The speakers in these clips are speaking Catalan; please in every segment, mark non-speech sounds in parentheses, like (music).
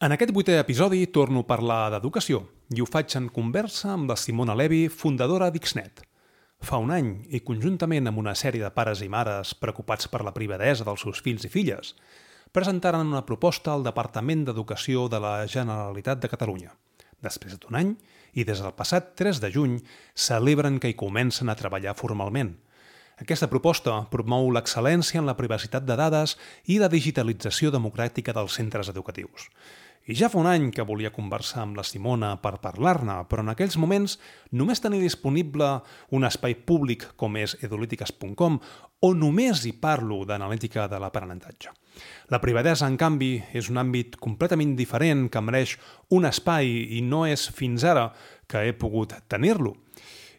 En aquest vuitè episodi torno a parlar d'educació i ho faig en conversa amb la Simona Levi, fundadora d'Ixnet. Fa un any, i conjuntament amb una sèrie de pares i mares preocupats per la privadesa dels seus fills i filles, presentaren una proposta al Departament d'Educació de la Generalitat de Catalunya. Després d'un any, i des del passat 3 de juny, celebren que hi comencen a treballar formalment – aquesta proposta promou l'excel·lència en la privacitat de dades i la digitalització democràtica dels centres educatius. I ja fa un any que volia conversar amb la Simona per parlar-ne, però en aquells moments només tenia disponible un espai públic com és edolítiques.com o només hi parlo d'analítica de l'aprenentatge. La privadesa, en canvi, és un àmbit completament diferent que mereix un espai i no és fins ara que he pogut tenir-lo.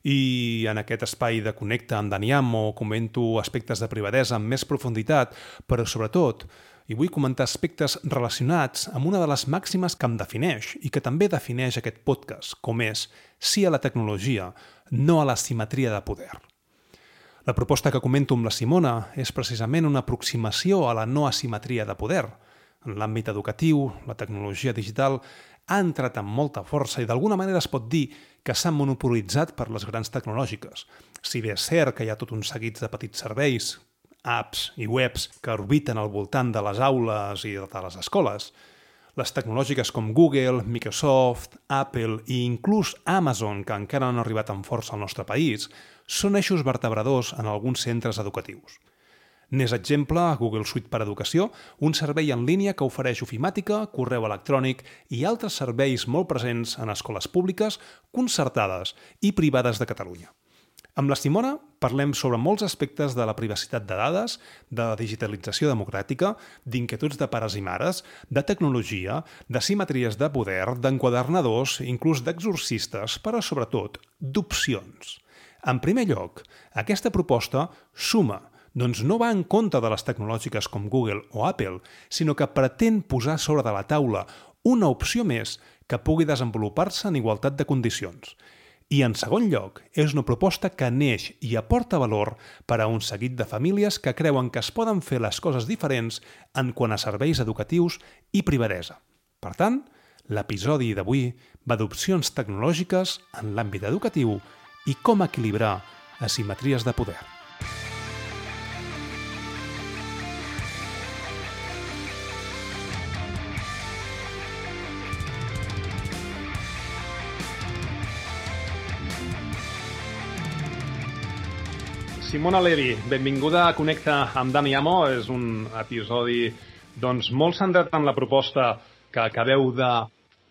I en aquest espai de Connecta amb Daniamo comento aspectes de privadesa amb més profunditat, però sobretot i vull comentar aspectes relacionats amb una de les màximes que em defineix i que també defineix aquest podcast, com és sí a la tecnologia, no a la simetria de poder. La proposta que comento amb la Simona és precisament una aproximació a la no asimetria de poder. En l'àmbit educatiu, la tecnologia digital ha entrat amb molta força i d'alguna manera es pot dir que s'han monopolitzat per les grans tecnològiques. Si bé és cert que hi ha tot un seguit de petits serveis, apps i webs que orbiten al voltant de les aules i de les escoles, les tecnològiques com Google, Microsoft, Apple i inclús Amazon, que encara no han arribat amb força al nostre país, són eixos vertebradors en alguns centres educatius. N'és exemple Google Suite per Educació, un servei en línia que ofereix ofimàtica, correu electrònic i altres serveis molt presents en escoles públiques, concertades i privades de Catalunya. Amb la Simona parlem sobre molts aspectes de la privacitat de dades, de la digitalització democràtica, d'inquietuds de pares i mares, de tecnologia, de simetries de poder, d'enquadernadors, inclús d'exorcistes, però sobretot d'opcions. En primer lloc, aquesta proposta suma doncs no va en compte de les tecnològiques com Google o Apple, sinó que pretén posar sobre de la taula una opció més que pugui desenvolupar-se en igualtat de condicions. I en segon lloc, és una proposta que neix i aporta valor per a un seguit de famílies que creuen que es poden fer les coses diferents en quant a serveis educatius i privadesa. Per tant, l'episodi d'avui va d'opcions tecnològiques en l'àmbit educatiu i com equilibrar asimetries de poder. Simona Levi, benvinguda a Connecta amb Dani Amo. És un episodi doncs, molt centrat en la proposta que acabeu de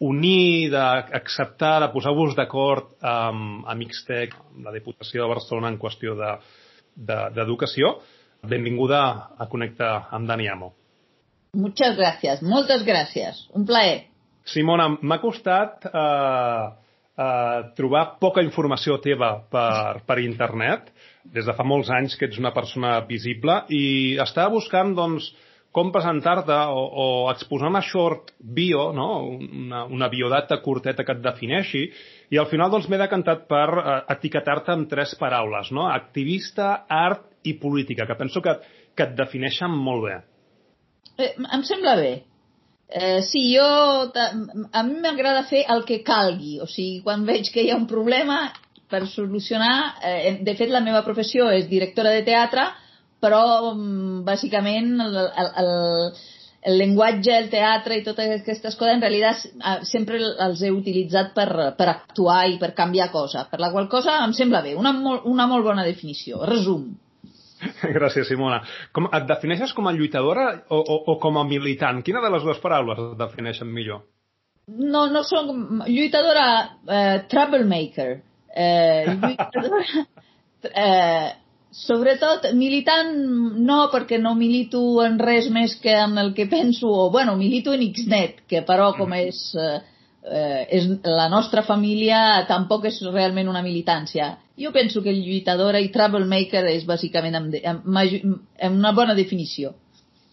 unir, d'acceptar, de posar-vos d'acord amb, amb Xtec, amb la Diputació de Barcelona en qüestió d'educació. De, de, Benvinguda a Connecta amb Dani Amo. Muchas gracias, moltes gràcies. Un plaer. Simona, m'ha costat eh, eh, trobar poca informació teva per, per internet des de fa molts anys que ets una persona visible i estava buscant doncs, com presentar-te o, o exposar una short bio, no? una, una biodata curteta que et defineixi, i al final doncs, m'he decantat per eh, etiquetar-te amb tres paraules, no? activista, art i política, que penso que, que et defineixen molt bé. Eh, em sembla bé. Eh, sí, jo, a mi m'agrada fer el que calgui, o sigui, quan veig que hi ha un problema per solucionar... Eh, de fet, la meva professió és directora de teatre, però mm, bàsicament el, el, el, el llenguatge, el teatre i totes aquestes coses en realitat eh, sempre els he utilitzat per, per actuar i per canviar cosa, per la qual cosa em sembla bé, una, molt, una molt bona definició. Resum. (laughs) Gràcies, Simona. Com, et defineixes com a lluitadora o, o, o com a militant? Quina de les dues paraules et defineixen millor? No, no soc lluitadora, eh, troublemaker. Eh, (laughs) eh, sobretot militant no, perquè no milito en res més que en el que penso, o bueno, milito en Xnet, que però com és, eh, és la nostra família tampoc és realment una militància. Jo penso que lluitadora i troublemaker és bàsicament amb, amb, amb una bona definició.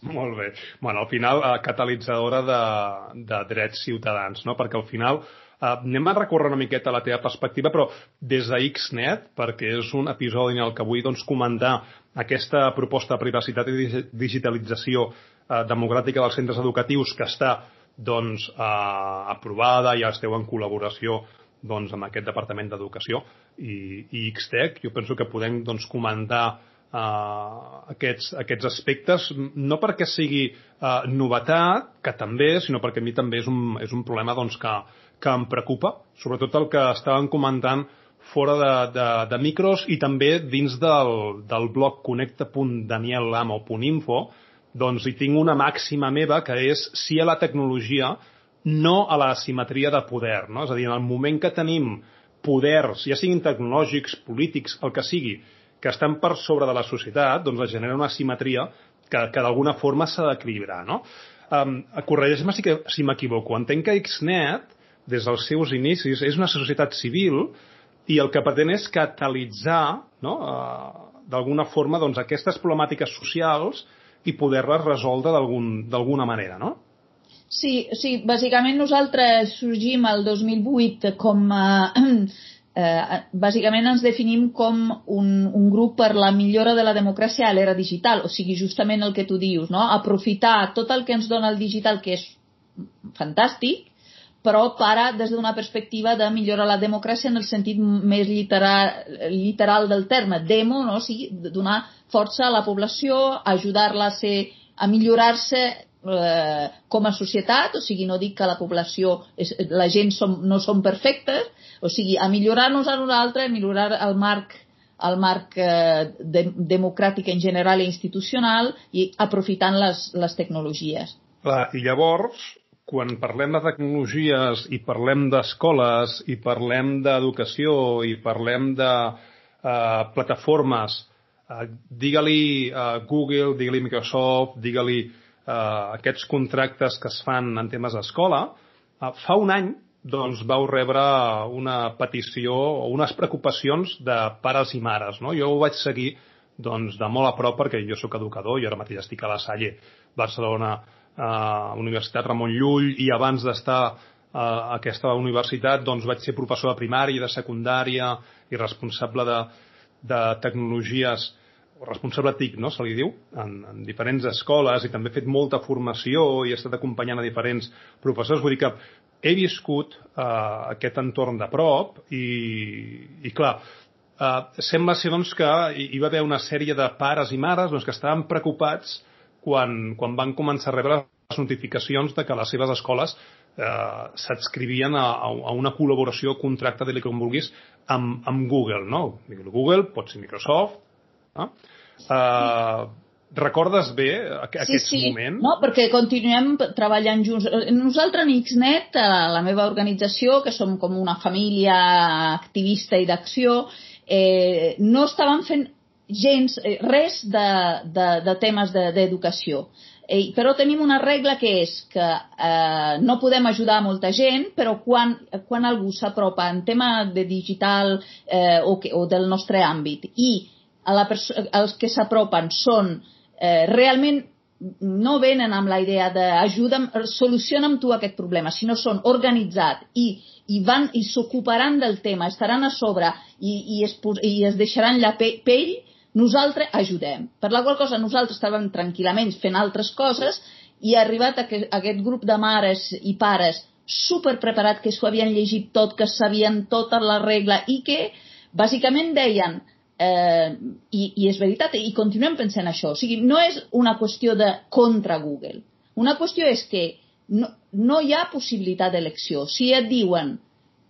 Molt bé. Bueno, al final, eh, catalitzadora de, de drets ciutadans, no? Perquè al final Uh, anem a recórrer una miqueta la teva perspectiva, però des de Xnet, perquè és un episodi en el que vull doncs, comentar aquesta proposta de privacitat i digitalització uh, democràtica dels centres educatius que està doncs, eh, aprovada, ja esteu en col·laboració doncs, amb aquest Departament d'Educació i, i XTEC. Jo penso que podem doncs, comentar uh, aquests, aquests aspectes, no perquè sigui uh, novetat, que també, sinó perquè a mi també és un, és un problema doncs, que, que em preocupa, sobretot el que estaven comentant fora de, de, de micros i també dins del, del blog connecta.daniellamo.info doncs hi tinc una màxima meva que és si a la tecnologia no a la simetria de poder. No? És a dir, en el moment que tenim poders, ja siguin tecnològics, polítics, el que sigui, que estan per sobre de la societat, doncs es genera una simetria que, que d'alguna forma s'ha d'equilibrar. No? Um, Corregeix-me si, si m'equivoco. Entenc que Xnet, des dels seus inicis, és una societat civil i el que pretén és catalitzar no? uh, d'alguna forma doncs, aquestes problemàtiques socials i poder-les resoldre d'alguna manera, no? Sí, sí, bàsicament nosaltres sorgim el 2008 com a... Eh, bàsicament ens definim com un, un grup per la millora de la democràcia a l'era digital, o sigui, justament el que tu dius, no? aprofitar tot el que ens dona el digital, que és fantàstic, però para des d'una perspectiva de millorar la democràcia en el sentit més literal, literal del terme, demo, no? o sigui, donar força a la població, ajudar-la a, ser, a millorar-se eh, com a societat, o sigui, no dic que la població, és, la gent som, no som perfectes, o sigui, a millorar-nos a nosaltres, a millorar el marc el marc eh, de, democràtic en general i institucional i aprofitant les, les tecnologies. Clar, i llavors, quan parlem de tecnologies i parlem d'escoles i parlem d'educació i parlem de uh, plataformes, uh, digue-li uh, Google, digue-li Microsoft, digue-li uh, aquests contractes que es fan en temes d'escola, uh, fa un any doncs, vau rebre una petició o unes preocupacions de pares i mares. No? Jo ho vaig seguir doncs, de molt a prop perquè jo sóc educador i ara mateix estic a la Salle, Barcelona, a Universitat Ramon Llull i abans d'estar a aquesta universitat doncs vaig ser professor de primària i de secundària i responsable de, de tecnologies o responsable TIC, no, se li diu, en, en diferents escoles i també he fet molta formació i he estat acompanyant a diferents professors. Vull dir que he viscut uh, aquest entorn de prop i, i clar, uh, sembla ser doncs, que hi va haver una sèrie de pares i mares doncs, que estaven preocupats quan, quan van començar a rebre les notificacions de que les seves escoles eh, s'adscrivien a, a una col·laboració, contracte, de com vulguis, amb, amb Google, no? Google, pot ser Microsoft, no? Eh, recordes bé aquest sí, sí. moment? No, perquè continuem treballant junts. Nosaltres en Xnet, la meva organització, que som com una família activista i d'acció, eh, no estàvem fent gens, eh, res de, de, de temes d'educació. De, eh, però tenim una regla que és que eh, no podem ajudar molta gent, però quan, quan algú s'apropa en tema de digital eh, o, que, o del nostre àmbit i la els que s'apropen són eh, realment no venen amb la idea d'ajuda'm, soluciona'm tu aquest problema, sinó són organitzats i, i van i s'ocuparan del tema, estaran a sobre i, i, es, i es deixaran la pell nosaltres ajudem. Per la qual cosa nosaltres estàvem tranquil·lament fent altres coses i ha arribat aquest, aquest grup de mares i pares super preparat, que s'ho havien llegit tot, que sabien tota la regla i que bàsicament deien eh, i, i és veritat, i continuem pensant això, o sigui, no és una qüestió de contra Google. Una qüestió és que no, no hi ha possibilitat d'elecció. Si et diuen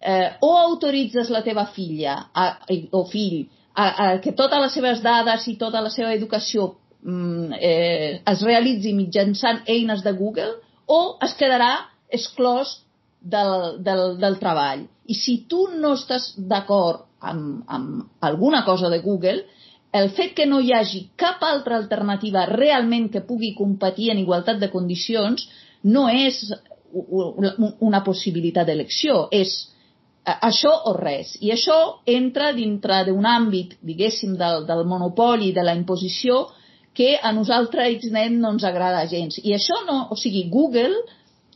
eh, o autoritzes la teva filla a, o fill a, a que totes les seves dades i tota la seva educació mm, eh, es realitzi mitjançant eines de Google o es quedarà exclòs del, del, del treball. I si tu no estàs d'acord amb, amb alguna cosa de Google, el fet que no hi hagi cap altra alternativa realment que pugui competir en igualtat de condicions no és una possibilitat d'elecció, és això o res. I això entra dintre d'un àmbit, diguéssim, del, del monopoli, de la imposició, que a nosaltres Xnet no ens agrada gens. I això no, o sigui, Google,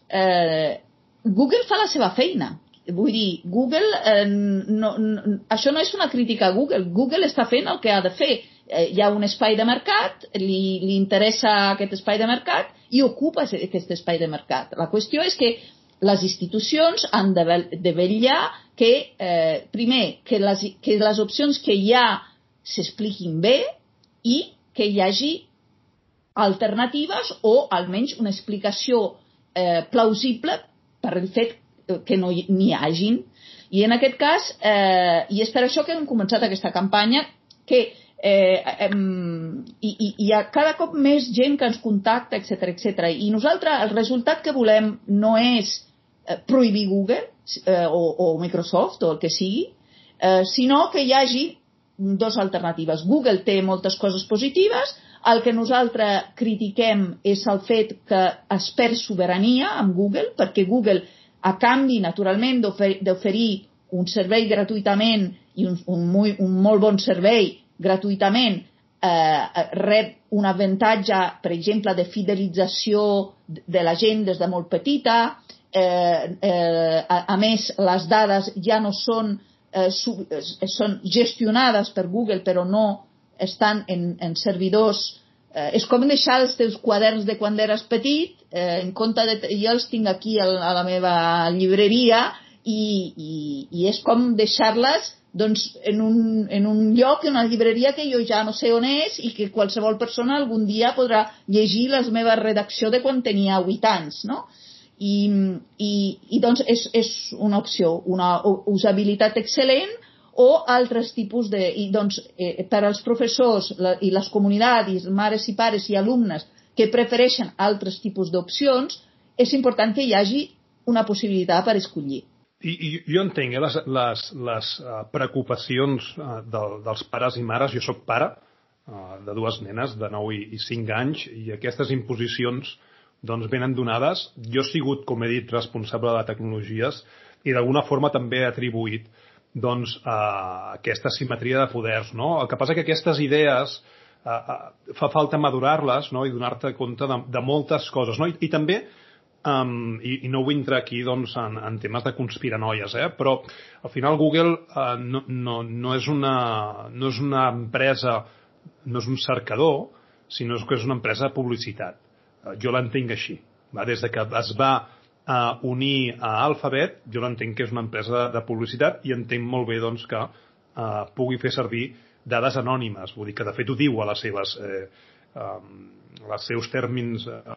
eh, Google fa la seva feina. Vull dir, Google, eh, no, no, això no és una crítica a Google. Google està fent el que ha de fer. eh, hi ha un espai de mercat, li, li interessa aquest espai de mercat i ocupa aquest espai de mercat. La qüestió és que les institucions han de, de vetllar que, eh, primer, que les, que les opcions que hi ha s'expliquin bé i que hi hagi alternatives o almenys una explicació eh, plausible per el fet que no n'hi hagin. I en aquest cas, eh, i és per això que hem començat aquesta campanya, que eh, eh, i, i hi ha cada cop més gent que ens contacta, etc etc. I nosaltres, el resultat que volem no és eh, prohibir Google eh, o, o Microsoft o el que sigui, eh, sinó que hi hagi dues alternatives. Google té moltes coses positives, el que nosaltres critiquem és el fet que es perd sobirania amb Google, perquè Google, a canvi, naturalment, d'oferir un servei gratuïtament i un, un, muy, un molt bon servei gratuïtament, eh, rep un avantatge, per exemple, de fidelització de la gent des de molt petita, eh, eh, a, a més, les dades ja no són, eh, sub, són gestionades per Google, però no estan en, en servidors eh, és com deixar els teus quaderns de quan eres petit, eh, en compte de... Jo els tinc aquí a, a la meva llibreria i, i, i és com deixar-les doncs, en, un, en un lloc, en una llibreria que jo ja no sé on és i que qualsevol persona algun dia podrà llegir la meva redacció de quan tenia 8 anys, no? I, i, i doncs és, és una opció, una usabilitat excel·lent o altres tipus de... I doncs, eh, per als professors la, i les comunitats, mares i pares i alumnes que prefereixen altres tipus d'opcions, és important que hi hagi una possibilitat per escollir. I, i jo entenc eh, les, les, les uh, preocupacions de, dels pares i mares. Jo sóc pare uh, de dues nenes de 9 i, i 5 anys i aquestes imposicions doncs, venen donades. Jo he sigut, com he dit, responsable de tecnologies i d'alguna forma també he atribuït doncs, uh, aquesta simetria de poders. No? El que passa que aquestes idees uh, uh, fa falta madurar-les no? i donar-te compte de, de moltes coses. No? I, i també, um, i, i no vull entrar aquí doncs, en, en temes de conspiranoies, eh? però al final Google uh, no, no, no, és una, no és una empresa, no és un cercador, sinó que és una empresa de publicitat. Uh, jo l'entenc així. Va? Des de que es va a unir a Alphabet, jo l'entenc que és una empresa de, publicitat i entenc molt bé doncs, que eh, pugui fer servir dades anònimes, vull dir que de fet ho diu a les seves eh, les seus tèrmins, eh,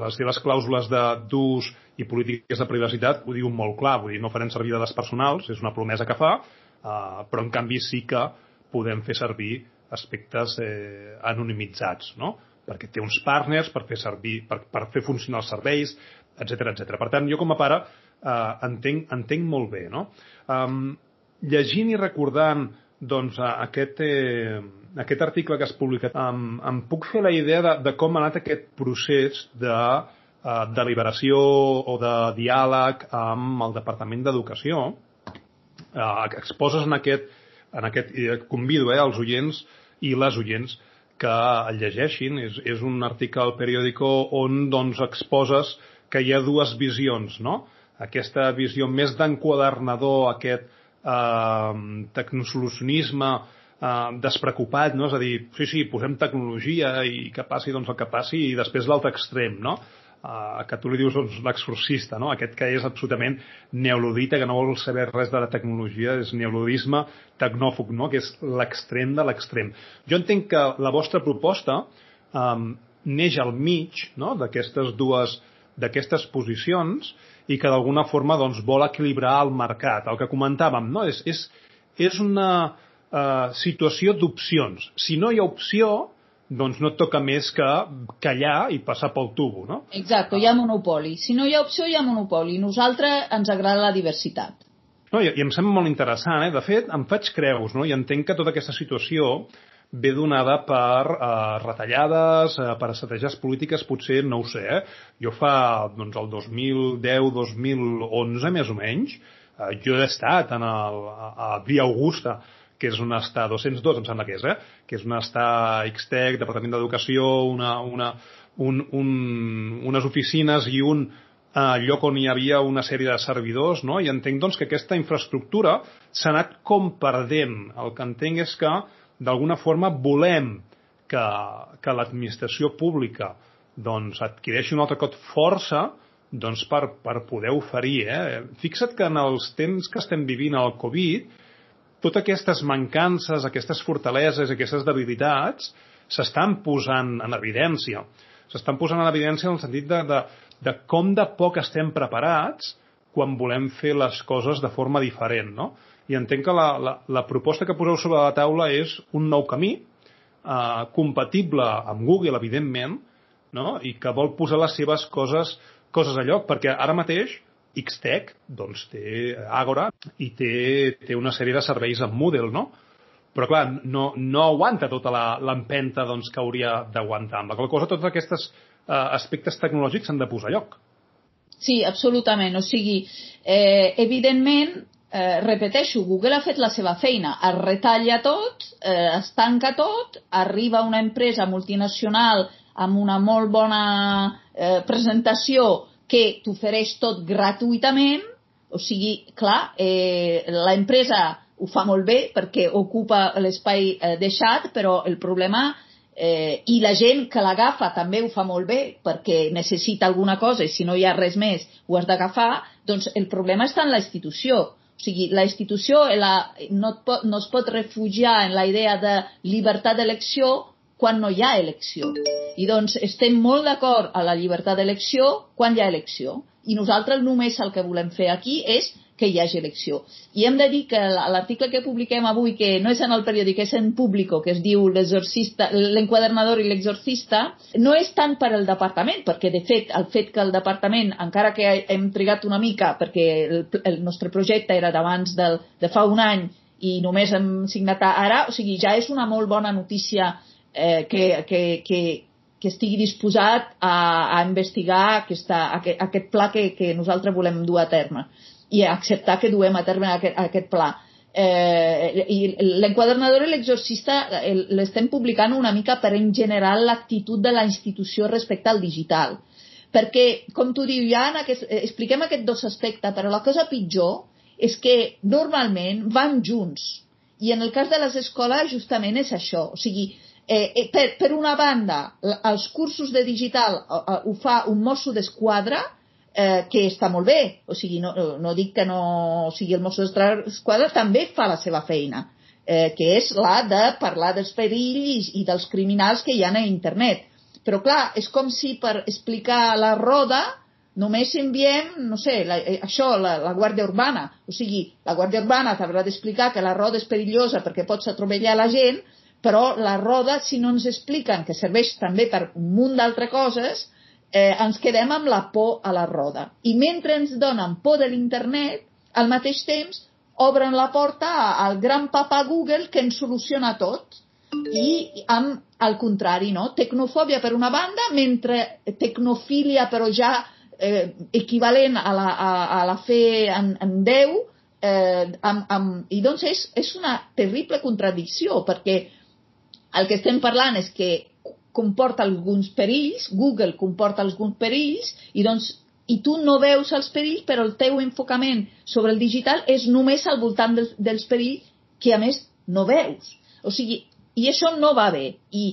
les seves clàusules d'ús i polítiques de privacitat ho diu molt clar, vull dir, no farem servir dades personals, és una promesa que fa, eh, però en canvi sí que podem fer servir aspectes eh, anonimitzats, no? perquè té uns partners per fer servir, per, per fer funcionar els serveis, etc etc. Per tant, jo com a pare eh, entenc, entenc molt bé. No? Um, llegint i recordant doncs, aquest, eh, aquest article que has publicat, em, em puc fer la idea de, de com ha anat aquest procés de eh, deliberació o de diàleg amb el Departament d'Educació. Eh, exposes en aquest, en aquest eh, convido eh, als oients i les oients que el llegeixin. És, és un article al periòdico on doncs, exposes que hi ha dues visions, no? Aquesta visió més d'enquadernador, aquest eh, tecnosolucionisme eh, despreocupat, no? És a dir, sí, sí, posem tecnologia i que passi doncs, el que passi, i després l'altre extrem, no? Uh, que tu li dius doncs, l'exorcista, no? aquest que és absolutament neoludita, que no vol saber res de la tecnologia, és neoludisme tecnòfug, no? que és l'extrem de l'extrem. Jo entenc que la vostra proposta um, neix al mig no? d'aquestes dues d'aquestes posicions i que d'alguna forma doncs, vol equilibrar el mercat. El que comentàvem, no? és, és, és una uh, situació d'opcions. Si no hi ha opció, doncs no et toca més que callar i passar pel tubo, no? Exacte, hi ha monopoli. Si no hi ha opció, hi ha monopoli. Nosaltres ens agrada la diversitat. No, i, i em sembla molt interessant, eh? De fet, em faig creus, no? I entenc que tota aquesta situació ve donada per eh, retallades, eh, per estratègies polítiques, potser, no ho sé, eh? jo fa doncs, el 2010-2011, més o menys, eh, jo he estat en el, a, a Via Augusta, que és on està 202, em sembla que és, eh? que és on està Xtec, Departament d'Educació, una, una, un, un, unes oficines i un eh, lloc on hi havia una sèrie de servidors, no? i entenc doncs, que aquesta infraestructura s'ha anat com perdent. El que entenc és que d'alguna forma volem que, que l'administració pública doncs, adquireixi un altre cop força doncs, per, per poder oferir. Eh? Fixa't que en els temps que estem vivint el Covid, totes aquestes mancances, aquestes fortaleses, aquestes debilitats s'estan posant en evidència. S'estan posant en evidència en el sentit de, de, de com de poc estem preparats quan volem fer les coses de forma diferent. No? I entenc que la, la, la proposta que poseu sobre la taula és un nou camí, eh, compatible amb Google, evidentment, no? i que vol posar les seves coses, coses a lloc, perquè ara mateix Xtech doncs, té Agora i té, té una sèrie de serveis amb Moodle, no? Però, clar, no, no aguanta tota l'empenta doncs, que hauria d'aguantar. Amb la qual cosa, tots aquests eh, aspectes tecnològics s'han de posar a lloc. Sí, absolutament. O sigui, eh, evidentment, eh, repeteixo, Google ha fet la seva feina, es retalla tot, eh, es tanca tot, arriba una empresa multinacional amb una molt bona eh, presentació que t'ofereix tot gratuïtament, o sigui, clar, eh, l'empresa ho fa molt bé perquè ocupa l'espai eh, deixat, però el problema eh, i la gent que l'agafa també ho fa molt bé perquè necessita alguna cosa i si no hi ha res més ho has d'agafar, doncs el problema està en la institució. O sigui, la institució la, no, pot, no es pot refugiar en la idea de llibertat d'elecció quan no hi ha elecció. I doncs estem molt d'acord a la llibertat d'elecció quan hi ha elecció. I nosaltres només el que volem fer aquí és que hi hagi elecció. I hem de dir que l'article que publiquem avui, que no és en el periòdic, és en público, que es diu l'enquadernador i l'exorcista, no és tant per al departament, perquè de fet el fet que el departament, encara que hem trigat una mica, perquè el, el nostre projecte era d'abans de fa un any i només hem signat ara, o sigui, ja és una molt bona notícia eh, que, que, que, que estigui disposat a, a investigar aquesta, aquest, aquest pla que, que nosaltres volem dur a terme i acceptar que duem a terme aquest, aquest pla. Eh, i l'enquadernador i l'exorcista l'estem publicant una mica per en general l'actitud de la institució respecte al digital. Perquè, com tu dius, ja en aquest, expliquem aquests dos aspectes, però la cosa pitjor és que normalment van junts. I en el cas de les escoles justament és això. O sigui, Eh, eh, per, per una banda, els cursos de digital eh, eh, ho fa un mosso d'esquadra, eh, que està molt bé, o sigui, no, no dic que no o sigui, el mosso d'esquadra també fa la seva feina, eh, que és la de parlar dels perills i dels criminals que hi ha a internet. Però clar, és com si per explicar la roda només enviem, no sé, la, eh, això, la, la Guàrdia Urbana. O sigui, la Guàrdia Urbana t'haurà d'explicar que la roda és perillosa perquè pots atropellar la gent, però la roda, si no ens expliquen que serveix també per un munt d'altres coses, eh, ens quedem amb la por a la roda. I mentre ens donen por de l'internet, al mateix temps obren la porta al gran papa Google que ens soluciona tot. I amb, al contrari, no? Tecnofòbia per una banda, mentre tecnofília però ja eh, equivalent a la, a, a la fe en, en Déu, eh, amb, amb, i doncs és, és una terrible contradicció, perquè el que estem parlant és que comporta alguns perills, Google comporta alguns perills, i doncs i tu no veus els perills, però el teu enfocament sobre el digital és només al voltant dels, dels perills que, a més, no veus. O sigui, i això no va bé. I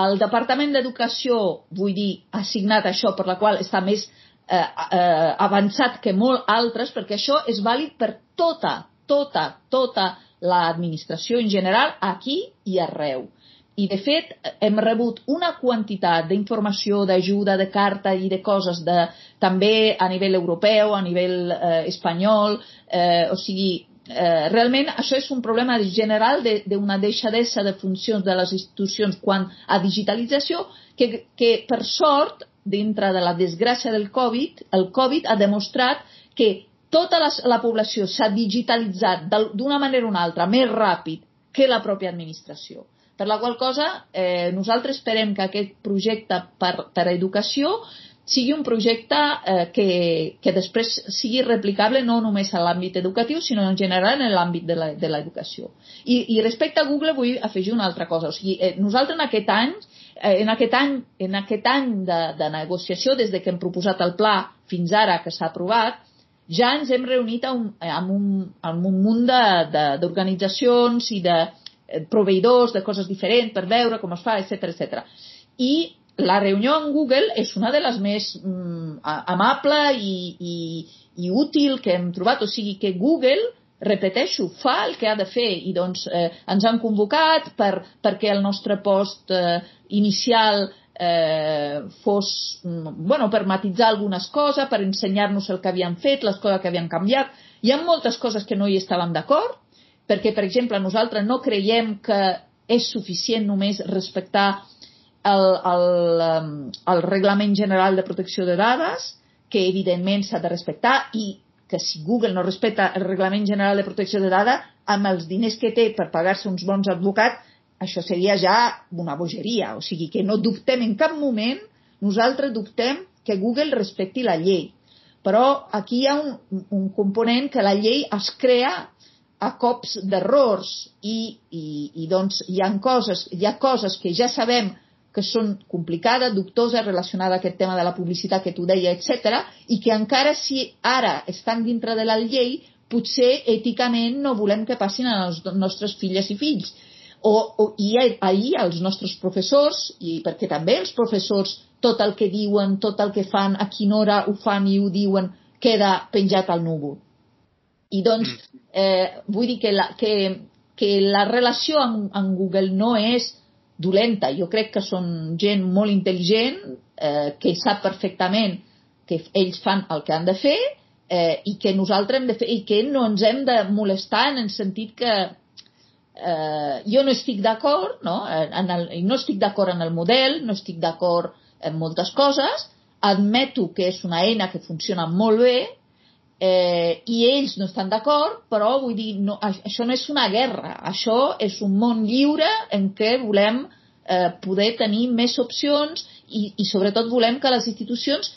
el Departament d'Educació, vull dir, ha signat això per la qual està més eh, eh, avançat que molt altres, perquè això és vàlid per tota, tota, tota l'administració en general, aquí i arreu. I, de fet, hem rebut una quantitat d'informació, d'ajuda, de carta i de coses de, també a nivell europeu, a nivell eh, espanyol, eh, o sigui, eh, realment això és un problema general d'una de, deixadesa de funcions de les institucions quan a digitalització que, que per sort, dintre de la desgràcia del Covid, el Covid ha demostrat que tota la, la població s'ha digitalitzat d'una manera o una altra més ràpid que la pròpia administració. Per la qual cosa, eh, nosaltres esperem que aquest projecte per, per a educació sigui un projecte eh, que, que després sigui replicable no només a l'àmbit educatiu, sinó en general en l'àmbit de l'educació. I, I respecte a Google vull afegir una altra cosa. O sigui, eh, nosaltres en aquest any, eh, en aquest any, en aquest any de, de negociació, des de que hem proposat el pla fins ara que s'ha aprovat, ja ens hem reunit amb un, amb un, amb un munt d'organitzacions i de, proveïdors de coses diferents per veure com es fa, etc etc. I la reunió en Google és una de les més mm, amable i, i, i útil que hem trobat. O sigui que Google, repeteixo, fa el que ha de fer i doncs eh, ens han convocat per, perquè el nostre post eh, inicial eh, fos, mm, bueno, per matitzar algunes coses, per ensenyar-nos el que havien fet, les coses que havien canviat. Hi ha moltes coses que no hi estàvem d'acord, perquè, per exemple, nosaltres no creiem que és suficient només respectar el, el, um, el Reglament General de Protecció de Dades, que evidentment s'ha de respectar i que si Google no respecta el Reglament General de Protecció de Dades, amb els diners que té per pagar-se uns bons advocats, això seria ja una bogeria. O sigui que no dubtem en cap moment, nosaltres dubtem que Google respecti la llei. Però aquí hi ha un, un component que la llei es crea a cops d'errors i, i, i doncs hi ha coses, hi ha coses que ja sabem que són complicades, dubtoses, relacionades a aquest tema de la publicitat que tu deia, etc, i que encara si ara estan dintre de la llei, potser èticament no volem que passin als nostres filles i fills. O, o, I ahir els nostres professors, i perquè també els professors tot el que diuen, tot el que fan, a quina hora ho fan i ho diuen, queda penjat al núvol. I doncs, mm. eh, vull dir que la, que, que la relació amb, amb Google no és dolenta. Jo crec que són gent molt intel·ligent, eh, que sap perfectament que ells fan el que han de fer eh, i que nosaltres hem de fer i que no ens hem de molestar en el sentit que eh, jo no estic d'acord, no? En el, no estic d'acord en el model, no estic d'acord en moltes coses, admeto que és una eina que funciona molt bé, eh, i ells no estan d'acord, però vull dir, no, això no és una guerra, això és un món lliure en què volem eh, poder tenir més opcions i, i sobretot volem que les institucions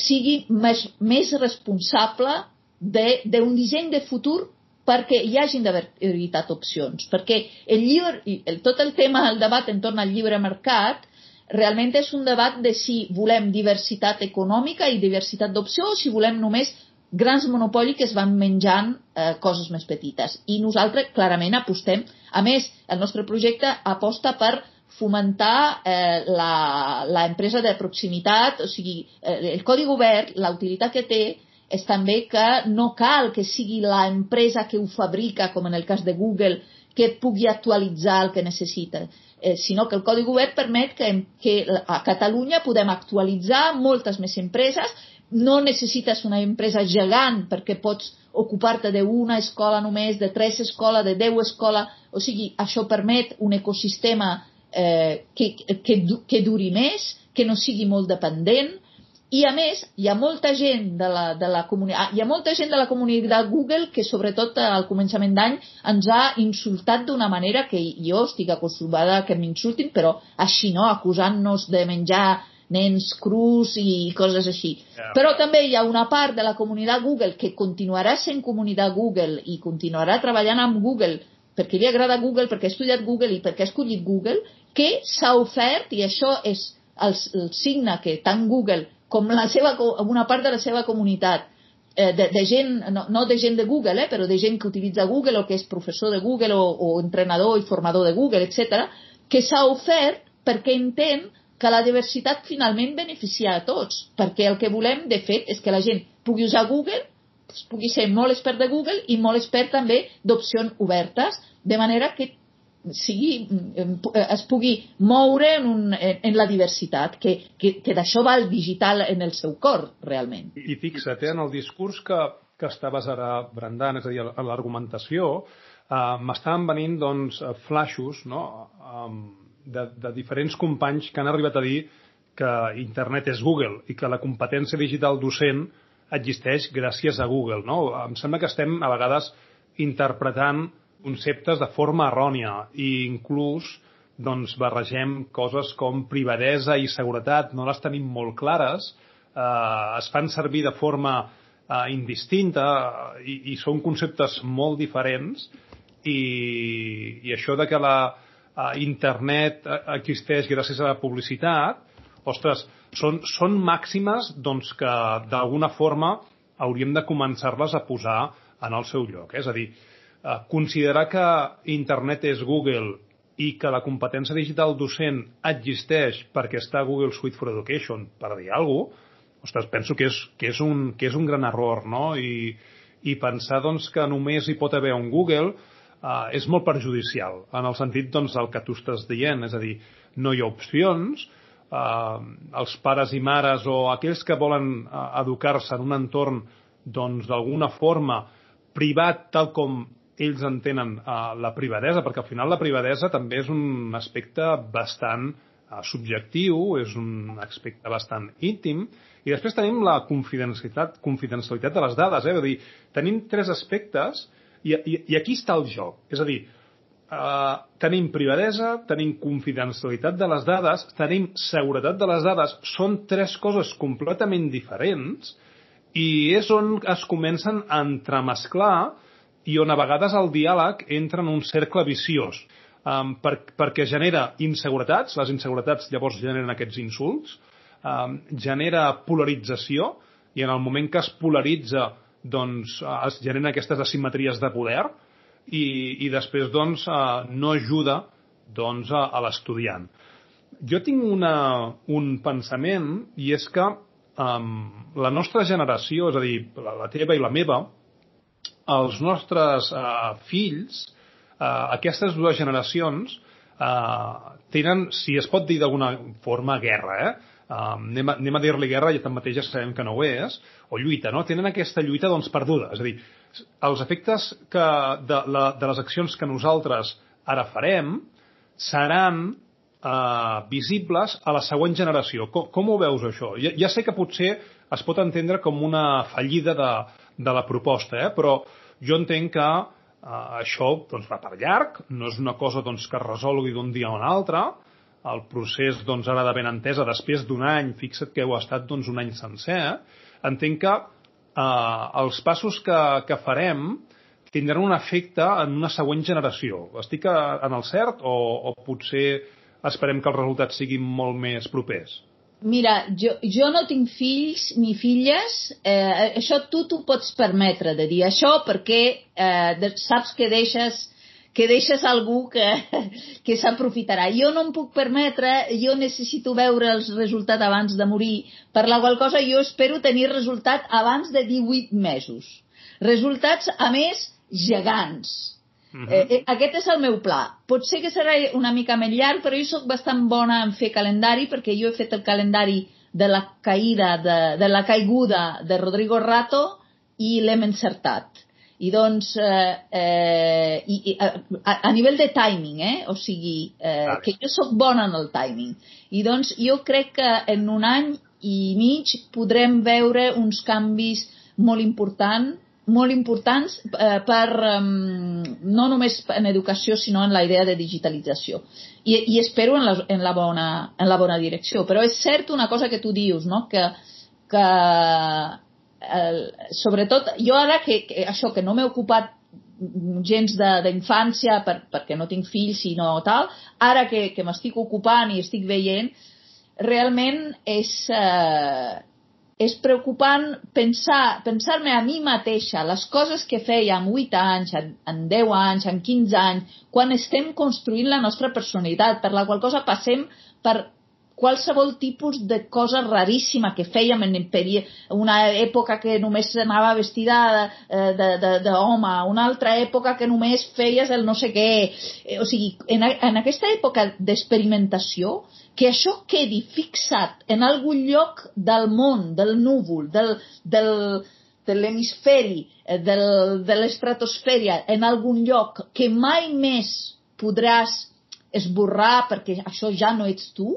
siguin més, més responsables d'un disseny de futur perquè hi hagin d'haver veritat opcions. Perquè el lliure, el, tot el tema, el debat entorn al lliure mercat, realment és un debat de si volem diversitat econòmica i diversitat d'opció o si volem només grans monopolis que es van menjant eh, coses més petites. I nosaltres clarament apostem, a més, el nostre projecte aposta per fomentar eh, l'empresa de proximitat, o sigui, eh, el codi obert, la utilitat que té és també que no cal que sigui l'empresa que ho fabrica, com en el cas de Google, que pugui actualitzar el que necessita, eh, sinó que el codi obert permet que, que a Catalunya podem actualitzar moltes més empreses no necessites una empresa gegant perquè pots ocupar-te d'una escola només, de tres escoles, de deu escoles, o sigui, això permet un ecosistema eh, que, que, que duri més, que no sigui molt dependent, i a més, hi ha molta gent de la, de la comunitat, ah, hi ha molta gent de la comunitat Google que sobretot al començament d'any ens ha insultat d'una manera que jo estic acostumada que m'insultin, però així no, acusant-nos de menjar nens crus i coses així. Yeah. Però també hi ha una part de la comunitat Google que continuarà sent comunitat Google i continuarà treballant amb Google perquè li agrada Google, perquè ha estudiat Google i perquè ha escollit Google, que s'ha ofert, i això és el, el signe que tant Google com la seva, una part de la seva comunitat, eh, de, de gent, no, no de gent de Google, eh, però de gent que utilitza Google o que és professor de Google o, o entrenador i formador de Google, etc, que s'ha ofert perquè entén que la diversitat finalment beneficia a tots, perquè el que volem, de fet, és que la gent pugui usar Google, doncs pugui ser molt expert de Google i molt expert també d'opcions obertes, de manera que sigui, es pugui moure en, un, en la diversitat, que, que, que d'això va el digital en el seu cor, realment. I fixa't, eh, en el discurs que, que estaves ara brandant, és a dir, a l'argumentació, eh, m'estaven venint doncs, flaixos no? Um, de, de diferents companys que han arribat a dir que internet és Google i que la competència digital docent existeix gràcies a Google. No? Em sembla que estem a vegades interpretant conceptes de forma errònia i inclús doncs, barregem coses com privadesa i seguretat, no les tenim molt clares, eh, es fan servir de forma eh, indistinta i, i són conceptes molt diferents i, i això de que la, eh, internet eh, existeix gràcies a la publicitat, ostres, són, són màximes doncs, que d'alguna forma hauríem de començar-les a posar en el seu lloc. És a dir, eh, considerar que internet és Google i que la competència digital docent existeix perquè està Google Suite for Education, per dir alguna cosa, ostres, penso que és, que és, un, que és un gran error, no? I, i pensar doncs, que només hi pot haver un Google eh, és molt perjudicial, en el sentit doncs, del que tu estàs dient, és a dir, no hi ha opcions, eh, els pares i mares o aquells que volen eh, educar-se en un entorn doncs d'alguna forma privat tal com ells entenen uh, la privadesa, perquè al final la privadesa també és un aspecte bastant uh, subjectiu, és un aspecte bastant íntim, i després tenim la confidencialitat, confidencialitat de les dades, eh? Vull dir, tenim tres aspectes i, i, i aquí està el joc. És a dir, uh, tenim privadesa, tenim confidencialitat de les dades, tenim seguretat de les dades, són tres coses completament diferents i és on es comencen a entremesclar i on a vegades el diàleg entra en un cercle viciós um, per, perquè genera inseguretats, les inseguretats llavors generen aquests insults, um, genera polarització i en el moment que es polaritza doncs es generen aquestes asimetries de poder i, i després doncs uh, no ajuda doncs a l'estudiant. Jo tinc una, un pensament i és que um, la nostra generació, és a dir, la, la teva i la meva, els nostres uh, fills, uh, aquestes dues generacions, uh, tenen, si es pot dir d'alguna forma, guerra, eh? Uh, anem a, anem a dir-li guerra i tanmateix ja sabem que no ho és, o lluita, no? Tenen aquesta lluita doncs, perduda. És a dir, els efectes que de, la, de les accions que nosaltres ara farem seran uh, visibles a la següent generació. Com, com ho veus, això? Ja, ja sé que potser es pot entendre com una fallida de, de la proposta, eh? però jo entenc que eh, això doncs, va per llarg, no és una cosa doncs, que es resolgui d'un dia a un altre, el procés doncs, ara de ben entesa, després d'un any, fixa't que heu estat doncs, un any sencer, eh? entenc que eh, els passos que, que farem tindran un efecte en una següent generació. Estic en el cert o, o potser esperem que els resultats siguin molt més propers? Mira, jo, jo no tinc fills ni filles, eh, això tu t'ho pots permetre de dir això perquè eh, saps que deixes que deixes algú que, que s'aprofitarà. Jo no em puc permetre, jo necessito veure els resultats abans de morir, per la qual cosa jo espero tenir resultat abans de 18 mesos. Resultats, a més, gegants Uh -huh. eh, eh, aquest és el meu pla. Potser que serà una mica més llarg, però jo sóc bastant bona en fer calendari, perquè jo he fet el calendari de la caïda, de, de la caiguda de Rodrigo Rato i l'hem encertat. I doncs, eh, eh, i, i, a, a nivell de timing, eh? o sigui, eh, vale. que jo sóc bona en el timing. I doncs jo crec que en un any i mig podrem veure uns canvis molt importants molt importants eh, per, um, no només en educació, sinó en la idea de digitalització. I, i espero en la, en, la bona, en la bona direcció. Però és cert una cosa que tu dius, no? que, que el, sobretot, jo ara que, que això, que no m'he ocupat gens d'infància per, perquè no tinc fills i no tal, ara que, que m'estic ocupant i estic veient, realment és, eh, és preocupant pensar, pensar-me a mi mateixa les coses que feia amb 8 anys, en, en 10 anys, en 15 anys, quan estem construint la nostra personalitat, per la qual cosa passem per qualsevol tipus de cosa raríssima que fèiem en una època que només anava vestida d'home, una altra època que només feies el no sé què. Eh, o sigui, en, en aquesta època d'experimentació, que això quedi fixat en algun lloc del món, del núvol, del, del, de l'hemisferi, eh, de l'estratosfèria, en algun lloc que mai més podràs esborrar perquè això ja no ets tu,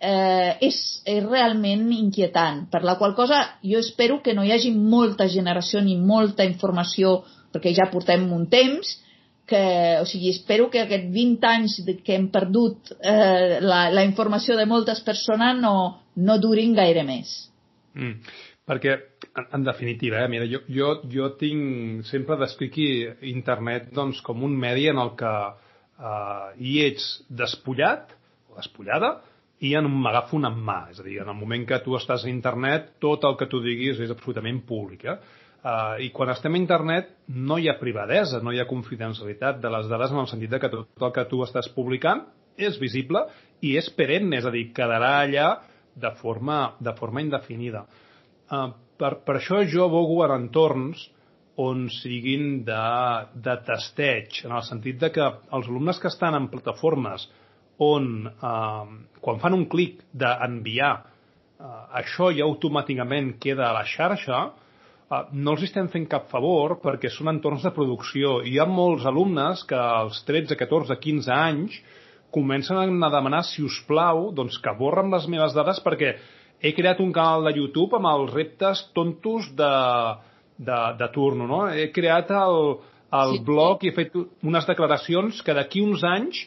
eh, és, és realment inquietant. Per la qual cosa jo espero que no hi hagi molta generació ni molta informació, perquè ja portem un temps, que, o sigui, espero que aquests 20 anys que hem perdut eh, la, la informació de moltes persones no, no durin gaire més. Mm. Perquè, en, en definitiva, eh, mira, jo, jo, jo tinc sempre d'explicar internet doncs, com un medi en el que eh, hi ets despullat o despullada i en m'agafo una mà. És a dir, en el moment que tu estàs a internet, tot el que tu diguis és absolutament públic. Eh? Uh, I quan estem a internet no hi ha privadesa, no hi ha confidencialitat de les dades en el sentit de que tot el que tu estàs publicant és visible i és perenne, és a dir, quedarà allà de forma, de forma indefinida. Uh, per, per això jo abogo en entorns on siguin de, de testeig, en el sentit de que els alumnes que estan en plataformes on, eh, quan fan un clic d'enviar, eh, això ja automàticament queda a la xarxa, eh, no els estem fent cap favor perquè són entorns de producció. Hi ha molts alumnes que als 13, 14, 15 anys comencen a demanar, si us plau, doncs que borren les meves dades perquè he creat un canal de YouTube amb els reptes tontos de, de, de turno, no? He creat el, el sí. blog i he fet unes declaracions que d'aquí uns anys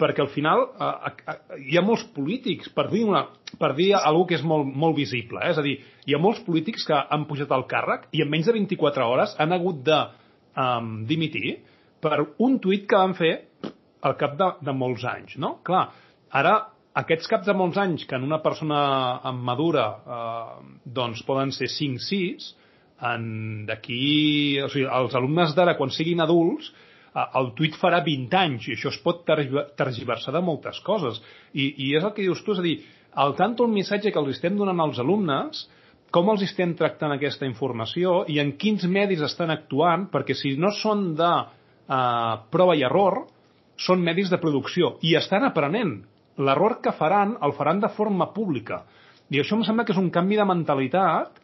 perquè al final eh, eh, hi ha molts polítics, per dir, una, per dir alguna que és molt, molt visible, eh? és a dir, hi ha molts polítics que han pujat al càrrec i en menys de 24 hores han hagut de um, dimitir per un tuit que van fer al cap de, de molts anys, no? Clar, ara aquests caps de molts anys que en una persona madura eh, doncs poden ser 5-6, d'aquí... O sigui, els alumnes d'ara, quan siguin adults, el tuit farà 20 anys i això es pot tergiversar de moltes coses. I, i és el que dius tu, és a dir, al tanto el missatge que els estem donant als alumnes, com els estem tractant aquesta informació i en quins medis estan actuant, perquè si no són de uh, prova i error, són medis de producció i estan aprenent. L'error que faran el faran de forma pública. I això em sembla que és un canvi de mentalitat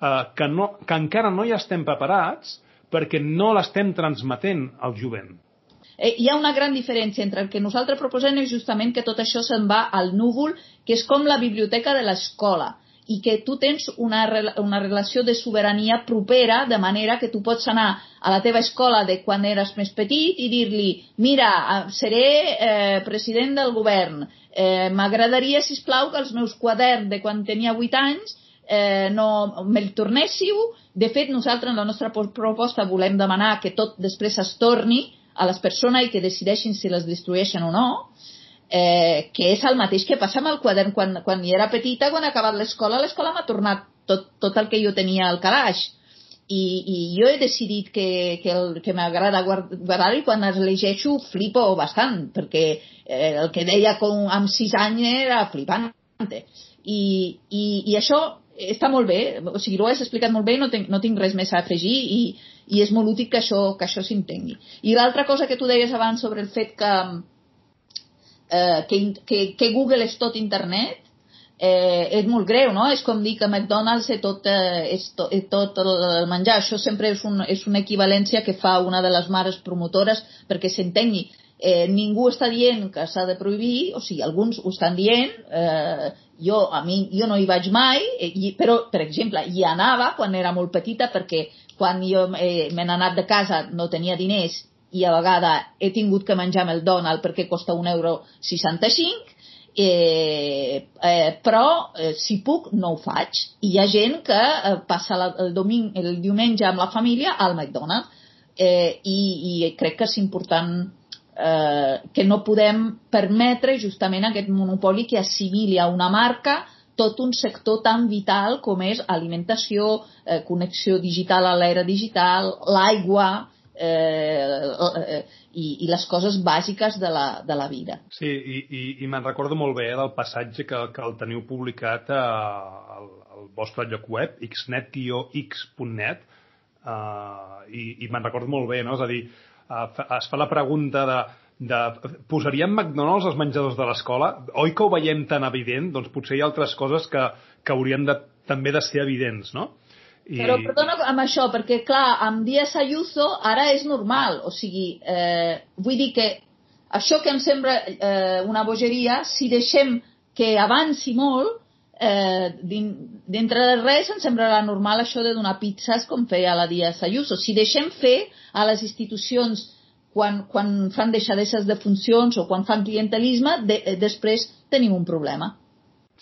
eh, que, no, que encara no hi estem preparats perquè no l'estem transmetent al jovent. Eh, hi ha una gran diferència entre el que nosaltres proposem és justament que tot això se'n va al núvol, que és com la biblioteca de l'escola i que tu tens una, una relació de sobirania propera, de manera que tu pots anar a la teva escola de quan eres més petit i dir-li mira, seré eh, president del govern, eh, m'agradaria, si plau que els meus quaderns de quan tenia 8 anys eh, no me'l tornéssiu. De fet, nosaltres en la nostra proposta volem demanar que tot després es torni a les persones i que decideixin si les destrueixen o no, eh, que és el mateix que passa amb el quadern quan, quan hi era petita, quan he acabat l'escola, l'escola m'ha tornat tot, tot el que jo tenia al calaix. I, i jo he decidit que, que, el, que m'agrada guardar i quan es llegeixo flipo bastant, perquè eh, el que deia com, amb sis anys era flipant. I, i, i això està molt bé, o sigui, ho has explicat molt bé i no tinc, no tinc res més a afegir i, i és molt útil que això, que això s'entengui. I l'altra cosa que tu deies abans sobre el fet que, eh, que, que, que Google és tot internet, eh, és molt greu, no? És com dir que McDonald's és tot, eh, és, to, és tot el menjar. Això sempre és, un, és una equivalència que fa una de les mares promotores perquè s'entengui. Eh, ningú està dient que s'ha de prohibir, o sigui, alguns ho estan dient, eh, jo, a mi, jo no hi vaig mai, eh, però, per exemple, hi anava quan era molt petita perquè quan jo eh, me n'he anat de casa no tenia diners i a vegada he tingut que menjar el Donald perquè costa un euro 65 eh, eh, però eh, si puc no ho faig. I hi ha gent que eh, passa la, el, doming, el diumenge amb la família al McDonald's eh, i, i crec que és important eh, que no podem permetre justament aquest monopoli que assimili a una marca tot un sector tan vital com és alimentació, eh, connexió digital a l'era digital, l'aigua eh, eh, i, i les coses bàsiques de la, de la vida. Sí, i, i, i me'n recordo molt bé del passatge que, que el teniu publicat a, al, al vostre lloc web, xnet-x.net, uh, i, i me'n recordo molt bé, no? és a dir, eh, es fa la pregunta de, de posaríem McDonald's als menjadors de l'escola? Oi que ho veiem tan evident? Doncs potser hi ha altres coses que, que haurien de, també de ser evidents, no? I... Però perdona amb això, perquè clar, amb Díaz Ayuso ara és normal, o sigui, eh, vull dir que això que em sembla eh, una bogeria, si deixem que avanci molt, eh, dintre de res em sembrarà normal això de donar pizzas com feia la Díaz Ayuso. Si deixem fer a les institucions quan, quan fan deixadesses de funcions o quan fan clientelisme, de, eh, després tenim un problema.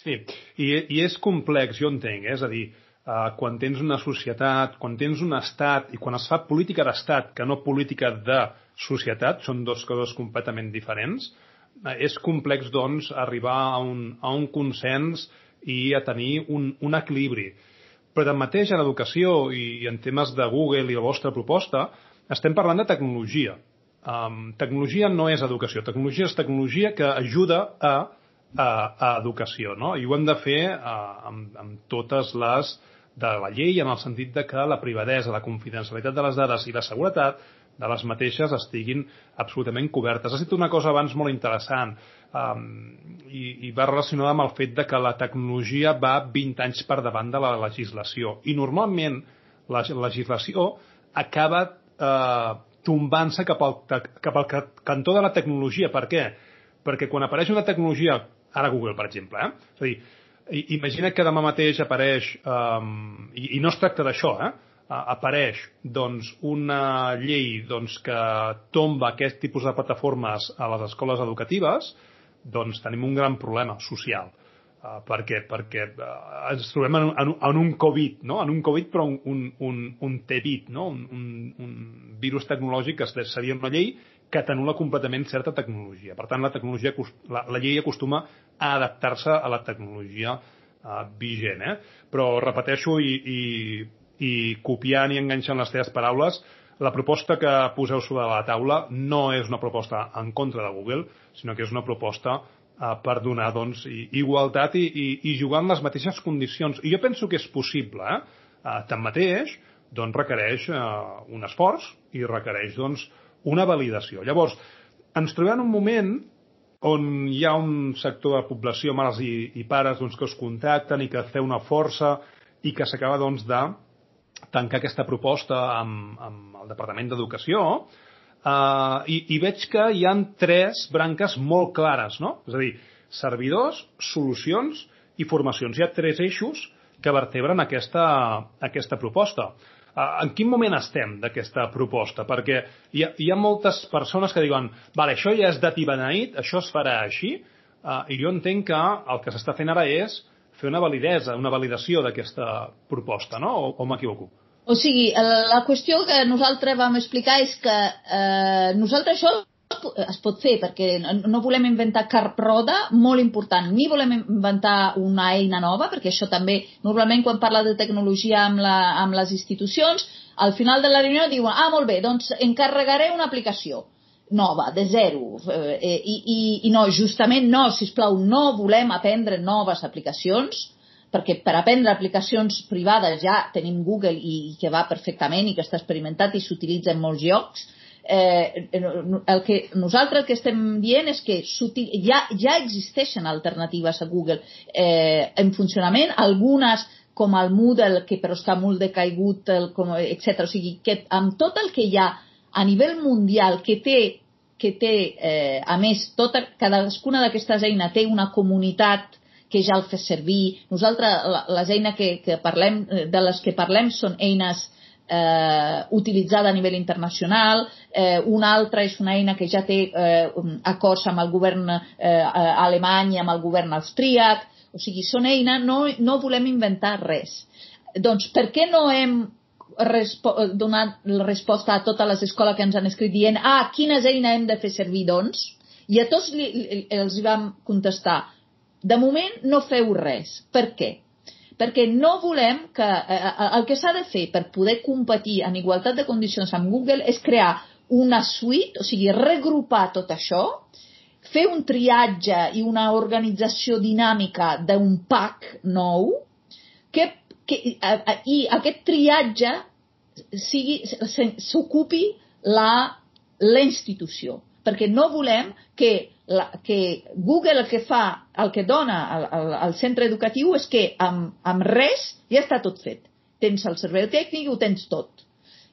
Sí, i, i és complex, jo entenc, eh? és a dir, eh, quan tens una societat, quan tens un estat i quan es fa política d'estat que no política de societat, són dues coses completament diferents, eh, és complex, doncs, arribar a un, a un consens i a tenir un, un equilibri. Però tanmateix, en educació i en temes de Google i la vostra proposta, estem parlant de tecnologia. Um, tecnologia no és educació. Tecnologia és tecnologia que ajuda a, a, a educació, no? I ho hem de fer uh, amb, amb totes les de la llei en el sentit de que la privadesa, la confidencialitat de les dades i la seguretat de les mateixes estiguin absolutament cobertes. Has dit una cosa abans molt interessant um, i, i va relacionada amb el fet de que la tecnologia va 20 anys per davant de la legislació i normalment la legislació acaba eh, tombant-se cap, al, cap al cantó de la tecnologia. Per què? Perquè quan apareix una tecnologia, ara Google, per exemple, eh? és a dir, imagina que demà mateix apareix, um, i, i no es tracta d'això, eh? apareix doncs, una llei doncs, que tomba aquest tipus de plataformes a les escoles educatives, doncs tenim un gran problema social. Uh, per què? Perquè uh, ens trobem en, en, en un Covid, no? en un Covid però un, un, un, un T-bit, no? un, un, un virus tecnològic que seria una llei que t'anula completament certa tecnologia. Per tant, la, tecnologia, la, la llei acostuma a adaptar-se a la tecnologia uh, vigent. Eh? Però repeteixo i, i, i copiant i enganxant les teves paraules, la proposta que poseu sobre la taula no és una proposta en contra de Google, sinó que és una proposta eh, per donar doncs, igualtat i, i, i jugar en les mateixes condicions. I jo penso que és possible. Eh? Eh, tanmateix, doncs, requereix eh, un esforç i requereix doncs, una validació. Llavors, ens trobem en un moment on hi ha un sector de població, mares i, i pares, doncs, que us contacten i que feu una força i que s'acaba doncs, de tancar aquesta proposta amb, amb el Departament d'Educació, Uh, i, I veig que hi han tres branques molt clares, no? És a dir, servidors, solucions i formacions. Hi ha tres eixos que vertebren aquesta, aquesta proposta. Uh, en quin moment estem d'aquesta proposta? Perquè hi ha, hi ha moltes persones que diuen vale, això ja és dat i beneït, això es farà així, uh, i jo entenc que el que s'està fent ara és fer una validesa, una validació d'aquesta proposta, no? O, o m'equivoco? O sigui, la qüestió que nosaltres vam explicar és que eh, nosaltres això es pot fer perquè no volem inventar carp roda, molt important, ni volem inventar una eina nova, perquè això també, normalment quan parla de tecnologia amb, la, amb les institucions, al final de la reunió diuen, ah, molt bé, doncs encarregaré una aplicació nova, de zero. Eh, i, i, I no, justament no, si plau, no volem aprendre noves aplicacions, perquè per aprendre aplicacions privades ja tenim Google i, i que va perfectament i que està experimentat i s'utilitza en molts llocs, eh, el que nosaltres el que estem dient és que ja, ja existeixen alternatives a Google eh, en funcionament, algunes com el Moodle, que però està molt decaigut, el, com, etc. O sigui, que amb tot el que hi ha a nivell mundial que té que té, eh, a més, tota, cadascuna d'aquestes eines té una comunitat que ja el fes servir. Nosaltres, les eines que, que parlem, eh, de les que parlem són eines eh, utilitzada a nivell internacional, eh, una altra és una eina que ja té eh, acords amb el govern eh, alemany i amb el govern austríac, o sigui, són eines, no, no volem inventar res. Doncs per què no hem donat la resposta a totes les escoles que ens han escrit dient ah, quines eines hem de fer servir, doncs? I a tots li, els vam contestar de moment no feu res. Per què? Perquè no volem que... Eh, eh, el que s'ha de fer per poder competir en igualtat de condicions amb Google és crear una suite, o sigui, regrupar tot això, fer un triatge i una organització dinàmica d'un pack nou, que, que, i aquest triatge s'ocupi la, la institució. Perquè no volem que la, que Google el que fa, el que dona al, al, al centre educatiu és que amb, amb res ja està tot fet. Tens el servei tècnic i ho tens tot.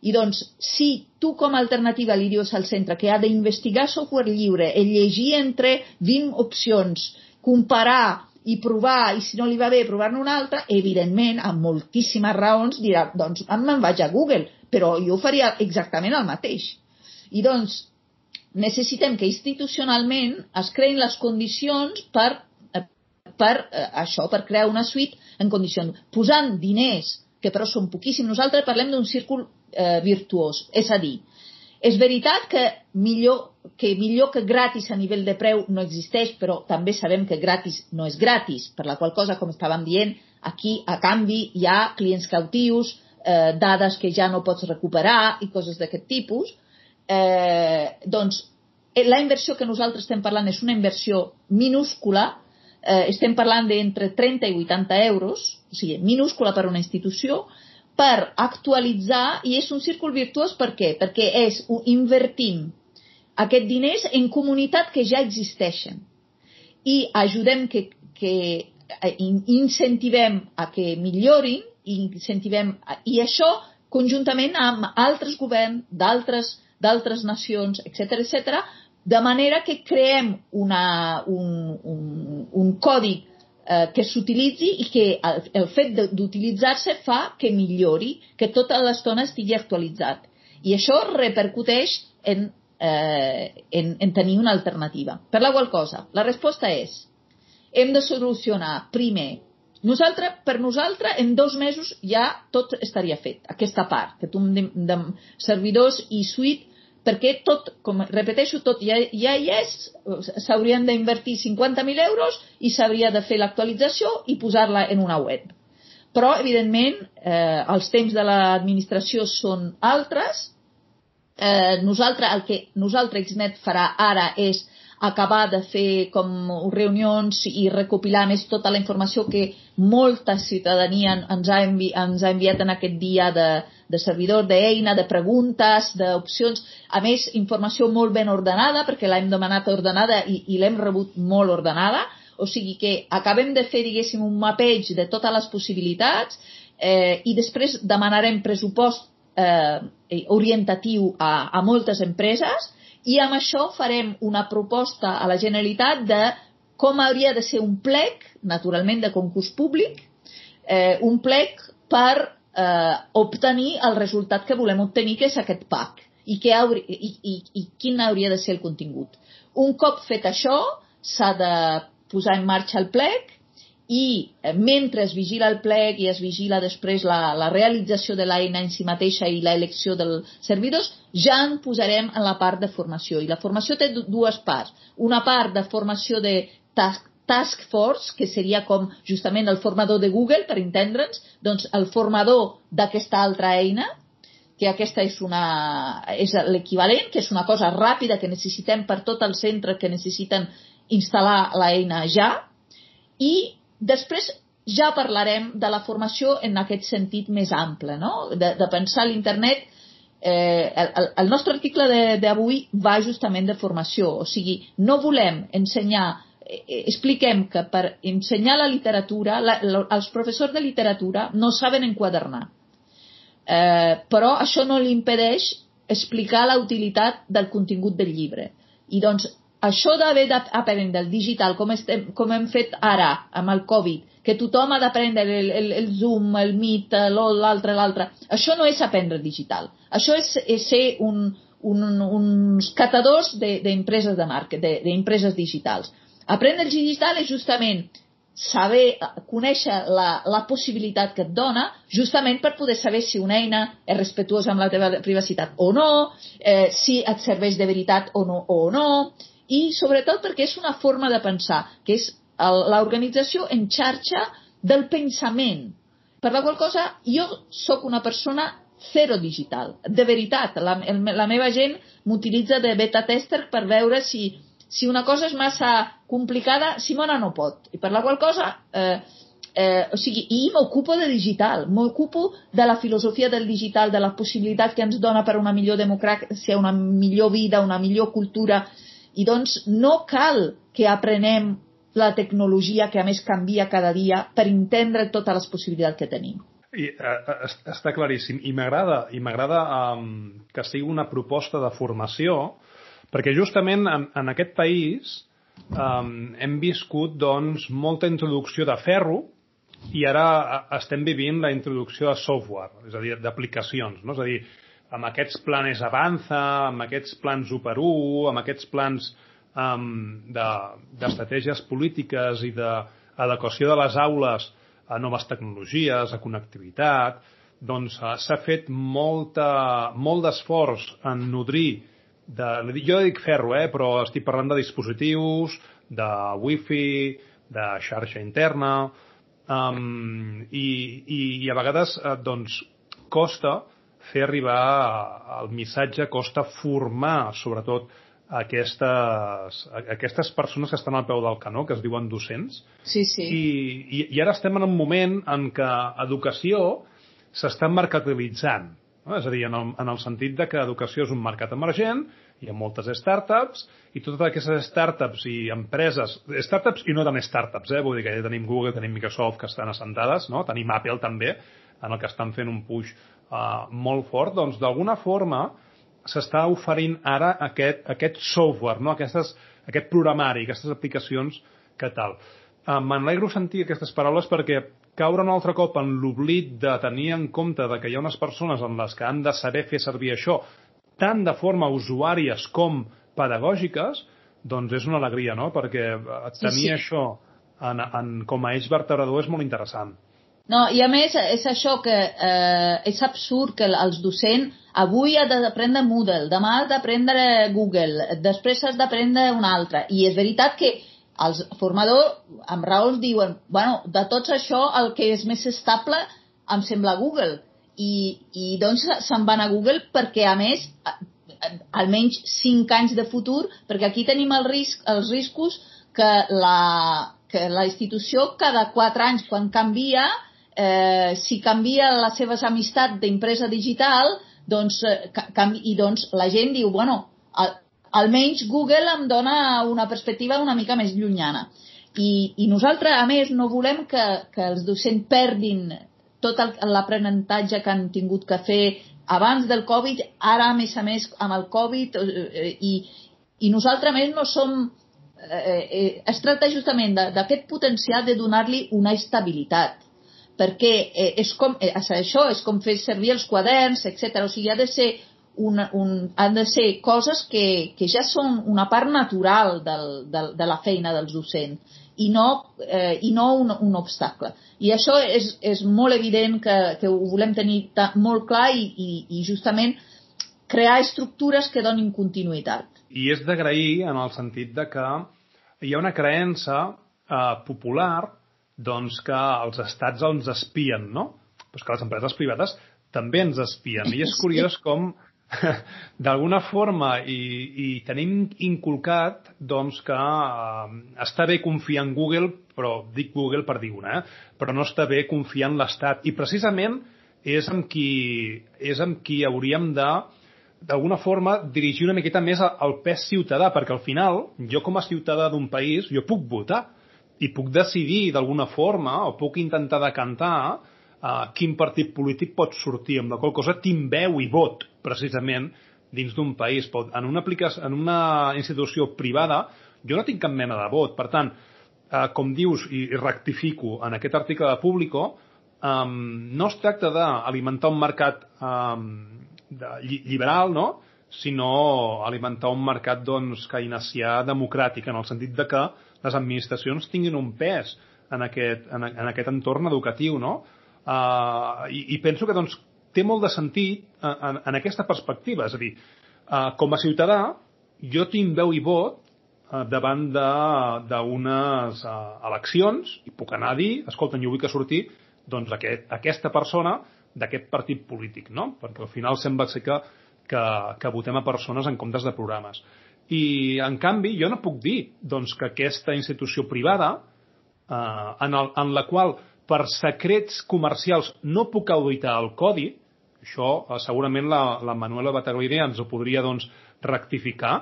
I doncs, si tu com a alternativa li dius al centre que ha d'investigar software lliure, el llegir entre 20 opcions, comparar i provar, i si no li va bé, provar-ne una altra, evidentment, amb moltíssimes raons, dirà, doncs me'n vaig a Google, però jo faria exactament el mateix. I doncs, necessitem que institucionalment es creïn les condicions per, per eh, això, per crear una suite en condicions, posant diners, que però són poquíssims. Nosaltres parlem d'un círcul eh, virtuós, és a dir, és veritat que millor, que millor que gratis a nivell de preu no existeix, però també sabem que gratis no és gratis, per la qual cosa, com estàvem dient, Aquí, a canvi, hi ha clients cautius, eh, dades que ja no pots recuperar i coses d'aquest tipus. Eh, doncs, eh, la inversió que nosaltres estem parlant és una inversió minúscula, eh, estem parlant d'entre 30 i 80 euros, o sigui, minúscula per a una institució, per actualitzar, i és un círcul virtuós per què? Perquè és invertim aquest diners en comunitat que ja existeixen i ajudem que, que eh, incentivem a que millorin i incentivem i això conjuntament amb altres governs d'altres d'altres nacions, etc etc, de manera que creem una, un, un, un codi eh, que s'utilitzi i que el, el fet d'utilitzar-se fa que millori, que tota l'estona estigui actualitzat. I això repercuteix en eh, en, en tenir una alternativa. Per la qual cosa, la resposta és hem de solucionar primer nosaltres, per nosaltres, en dos mesos ja tot estaria fet, aquesta part, que tu de, de servidors i suite, perquè tot, com repeteixo, tot ja, ja hi és, s'haurien d'invertir 50.000 euros i s'hauria de fer l'actualització i posar-la en una web. Però, evidentment, eh, els temps de l'administració són altres, eh, nosaltres, el que nosaltres XNet farà ara és acabar de fer com reunions i recopilar més tota la informació que molta ciutadania ens ha, envi ens ha enviat en aquest dia de, de servidor, d'eina, de preguntes, d'opcions, a més informació molt ben ordenada perquè l'hem demanat ordenada i, i l'hem rebut molt ordenada, o sigui que acabem de fer, diguéssim, un mapeig de totes les possibilitats eh, i després demanarem pressupost eh, orientatiu a, a moltes empreses. I amb això farem una proposta a la Generalitat de com hauria de ser un plec, naturalment de concurs públic, eh, un plec per eh, obtenir el resultat que volem obtenir, que és aquest PAC, i, que hauri, i, i, i quin hauria de ser el contingut. Un cop fet això, s'ha de posar en marxa el plec i eh, mentre es vigila el plec i es vigila després la, la realització de l'eina en si mateixa i l'elecció dels servidors, ja en posarem en la part de formació. I la formació té dues parts. Una part de formació de task, task force, que seria com justament el formador de Google, per entendre'ns, doncs el formador d'aquesta altra eina, que aquesta és, una, és l'equivalent, que és una cosa ràpida que necessitem per tot el centre que necessiten instal·lar l'eina ja, i Després ja parlarem de la formació en aquest sentit més ample, no? de, de pensar l'internet eh, el, el nostre article d'avui va justament de formació, o sigui, no volem ensenyar, expliquem que per ensenyar la literatura, la, la, els professors de literatura no saben enquadernar, eh, però això no li impedeix explicar la utilitat del contingut del llibre. I doncs això d'haver d'aprendre el digital, com, estem, com hem fet ara amb el Covid, que tothom ha d'aprendre el, el, el Zoom, el Meet, l'altre, l'altre, això no és aprendre digital. Això és, és ser un, un, uns catadors d'empreses de, de marketing, d'empreses digitals. Aprendre el digital és justament saber, conèixer la, la possibilitat que et dona justament per poder saber si una eina és respectuosa amb la teva privacitat o no, eh, si et serveix de veritat o no, o no i sobretot perquè és una forma de pensar, que és l'organització en xarxa del pensament. Per la qual cosa, jo sóc una persona zero digital. De veritat, la, el, la meva gent m'utilitza de beta tester per veure si, si una cosa és massa complicada, Simona no pot. I per la qual cosa, eh, eh, o sigui, i m'ocupo de digital, m'ocupo de la filosofia del digital, de la possibilitat que ens dona per una millor democràcia, una millor vida, una millor cultura, i doncs no cal que aprenem la tecnologia que a més canvia cada dia per entendre totes les possibilitats que tenim. I, uh, està claríssim. I m'agrada i m'agrada um, que sigui una proposta de formació perquè justament en, en aquest país um, hem viscut doncs, molta introducció de ferro i ara estem vivint la introducció de software, és a dir, d'aplicacions. No? És a dir, amb aquests planes Avanza, amb aquests plans 1 per 1, amb aquests plans um, d'estratègies de, polítiques i d'adequació de les aules a noves tecnologies, a connectivitat, doncs uh, s'ha fet molta, molt d'esforç en nodrir de, jo dic ferro, eh, però estic parlant de dispositius, de wifi, de xarxa interna, Um, i, i, I a vegades, uh, doncs, costa fer arribar el missatge, costa formar, sobretot, aquestes, aquestes persones que estan al peu del canó, que es diuen docents. Sí, sí. I, i, i ara estem en un moment en què educació s'està mercantilitzant. No? És a dir, en el, en el sentit de que educació és un mercat emergent, hi ha moltes startups, i totes aquestes startups i empreses, startups i no tan startups, eh? vull dir que ja tenim Google, tenim Microsoft que estan assentades, no? tenim Apple també, en el que estan fent un push uh, molt fort, doncs d'alguna forma s'està oferint ara aquest, aquest software, no? Aquestes, aquest programari, aquestes aplicacions que tal. Uh, M'alegro sentir aquestes paraules perquè caure un altre cop en l'oblit de tenir en compte de que hi ha unes persones en les que han de saber fer servir això tant de forma usuàries com pedagògiques, doncs és una alegria, no? Perquè tenir sí, sí. això en, en, com a eix vertebrador és molt interessant. No, i a més és això que eh, és absurd que els docents avui ha d'aprendre Moodle, demà has d'aprendre Google, després has d'aprendre un altre. I és veritat que els formadors amb raons diuen, bueno, de tots això el que és més estable em sembla Google. I, i doncs se'n van a Google perquè a més almenys 5 anys de futur, perquè aquí tenim el risc, els riscos que la, que la institució cada 4 anys quan canvia eh, si canvia les seves amistats d'empresa digital, doncs, eh, canvi, i doncs la gent diu, bueno, almenys Google em dona una perspectiva una mica més llunyana. I, i nosaltres, a més, no volem que, que els docents perdin tot l'aprenentatge que han tingut que fer abans del Covid, ara, a més a més, amb el Covid, eh, i, i nosaltres, a més, no som... Eh, eh, es tracta justament d'aquest potencial de donar-li una estabilitat perquè eh, és com, eh, això és com fer servir els quaderns, etc. O sigui, ha de ser un, un, han de ser coses que, que ja són una part natural del, del, de la feina dels docents i no, eh, i no un, un obstacle. I això és, és molt evident que, que ho volem tenir molt clar i, i, i justament crear estructures que donin continuïtat. I és d'agrair en el sentit de que hi ha una creença eh, popular doncs que els estats ens espien, no? Pues que les empreses privades també ens espien. I és curiós com (laughs) d'alguna forma i, i tenim inculcat doncs, que eh, està bé confiar en Google, però dic Google per dir una, eh? però no està bé confiar en l'Estat. I precisament és amb qui, és amb qui hauríem de d'alguna forma dirigir una miqueta més al pes ciutadà, perquè al final, jo com a ciutadà d'un país, jo puc votar, i puc decidir d'alguna forma o puc intentar decantar uh, quin partit polític pot sortir, amb la qual cosa tinc i vot, precisament, dins d'un país. En una, en una institució privada jo no tinc cap mena de vot. Per tant, uh, com dius, i, i rectifico, en aquest article de Público, um, no es tracta d'alimentar un mercat um, de, liberal, no?, sinó alimentar un mercat doncs, keynesià democràtic, en el sentit de que les administracions tinguin un pes en aquest, en, en aquest entorn educatiu, no? Uh, i, I penso que doncs, té molt de sentit en, en aquesta perspectiva, és a dir, uh, com a ciutadà, jo tinc veu i vot davant d'unes uh, eleccions i puc anar a dir, escolta, jo vull que surti doncs, aquest, aquesta persona d'aquest partit polític, no? Perquè al final sembla ser que, que, que votem a persones en comptes de programes. I, en canvi, jo no puc dir doncs, que aquesta institució privada, eh, en, el, en la qual per secrets comercials no puc auditar el codi, això eh, segurament la, la Manuela Bataglini ens ho podria doncs, rectificar,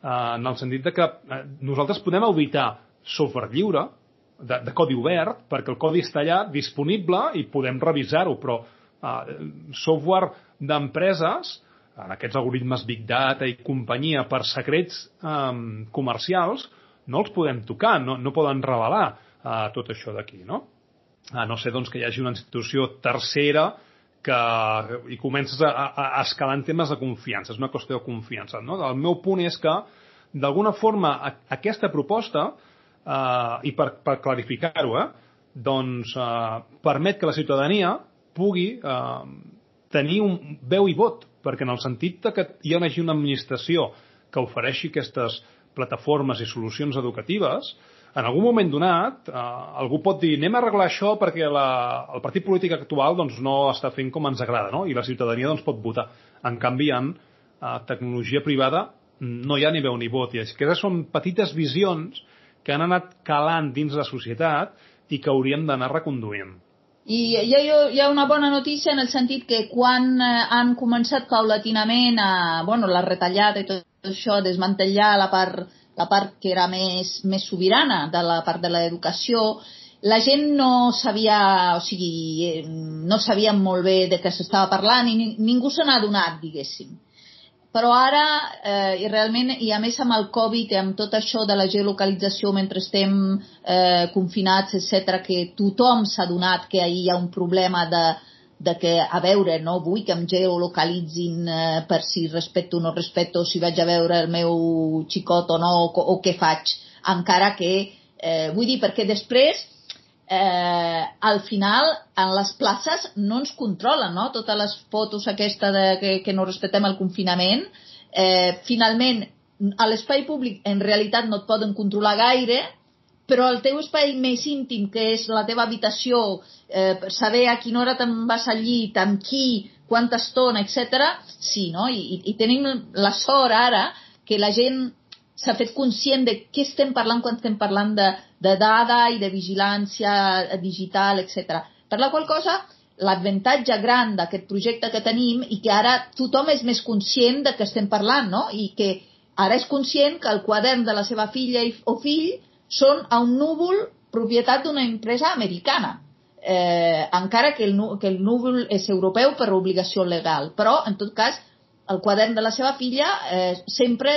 eh, en el sentit de que eh, nosaltres podem auditar software lliure, de, de codi obert, perquè el codi està allà disponible i podem revisar-ho, però eh, software d'empreses en aquests algoritmes Big Data i companyia per secrets um, comercials, no els podem tocar, no, no poden revelar uh, tot això d'aquí, no? A no ser doncs, que hi hagi una institució tercera que i comences a, a, a escalar en temes de confiança, és una qüestió de confiança. No? El meu punt és que, d'alguna forma, a, aquesta proposta, eh, i per, per clarificar-ho, eh, doncs, eh, permet que la ciutadania pugui eh, tenir un veu i vot perquè en el sentit de que hi hagi una administració que ofereixi aquestes plataformes i solucions educatives, en algun moment donat, eh, algú pot dir anem a arreglar això perquè la, el partit polític actual doncs, no està fent com ens agrada, no? i la ciutadania doncs, pot votar. En canvi, en eh, tecnologia privada no hi ha ni veu ni vot. I aquestes són petites visions que han anat calant dins la societat i que hauríem d'anar reconduint. I hi ha, hi ha una bona notícia en el sentit que quan eh, han començat paulatinament a, bueno, la retallada i tot això, desmantellar la part, la part que era més, més sobirana de la part de l'educació, la gent no sabia, o sigui, eh, no sabia molt bé de què s'estava parlant i ningú se n'ha donat, diguéssim. Però ara, eh, i realment, i a més amb el Covid i amb tot això de la geolocalització mentre estem eh, confinats, etc, que tothom s'ha donat que hi ha un problema de, de que, a veure, no vull que em geolocalitzin eh, per si respecto o no respecto, si vaig a veure el meu xicot o no, o, o què faig, encara que, eh, vull dir, perquè després eh, al final en les places no ens controlen, no? Totes les fotos aquesta de que, que no respectem el confinament, eh, finalment a l'espai públic en realitat no et poden controlar gaire, però el teu espai més íntim, que és la teva habitació, eh, saber a quina hora te'n vas al llit, amb qui, quanta estona, etc. sí, no? I, I tenim la sort ara que la gent s'ha fet conscient de què estem parlant quan estem parlant de, de dada i de vigilància digital, etc. Per la qual cosa, l'avantatge gran d'aquest projecte que tenim i que ara tothom és més conscient de què estem parlant, no? I que ara és conscient que el quadern de la seva filla o fill són a un núvol propietat d'una empresa americana. Eh, encara que el, que el núvol és europeu per obligació legal. Però, en tot cas, el quadern de la seva filla eh, sempre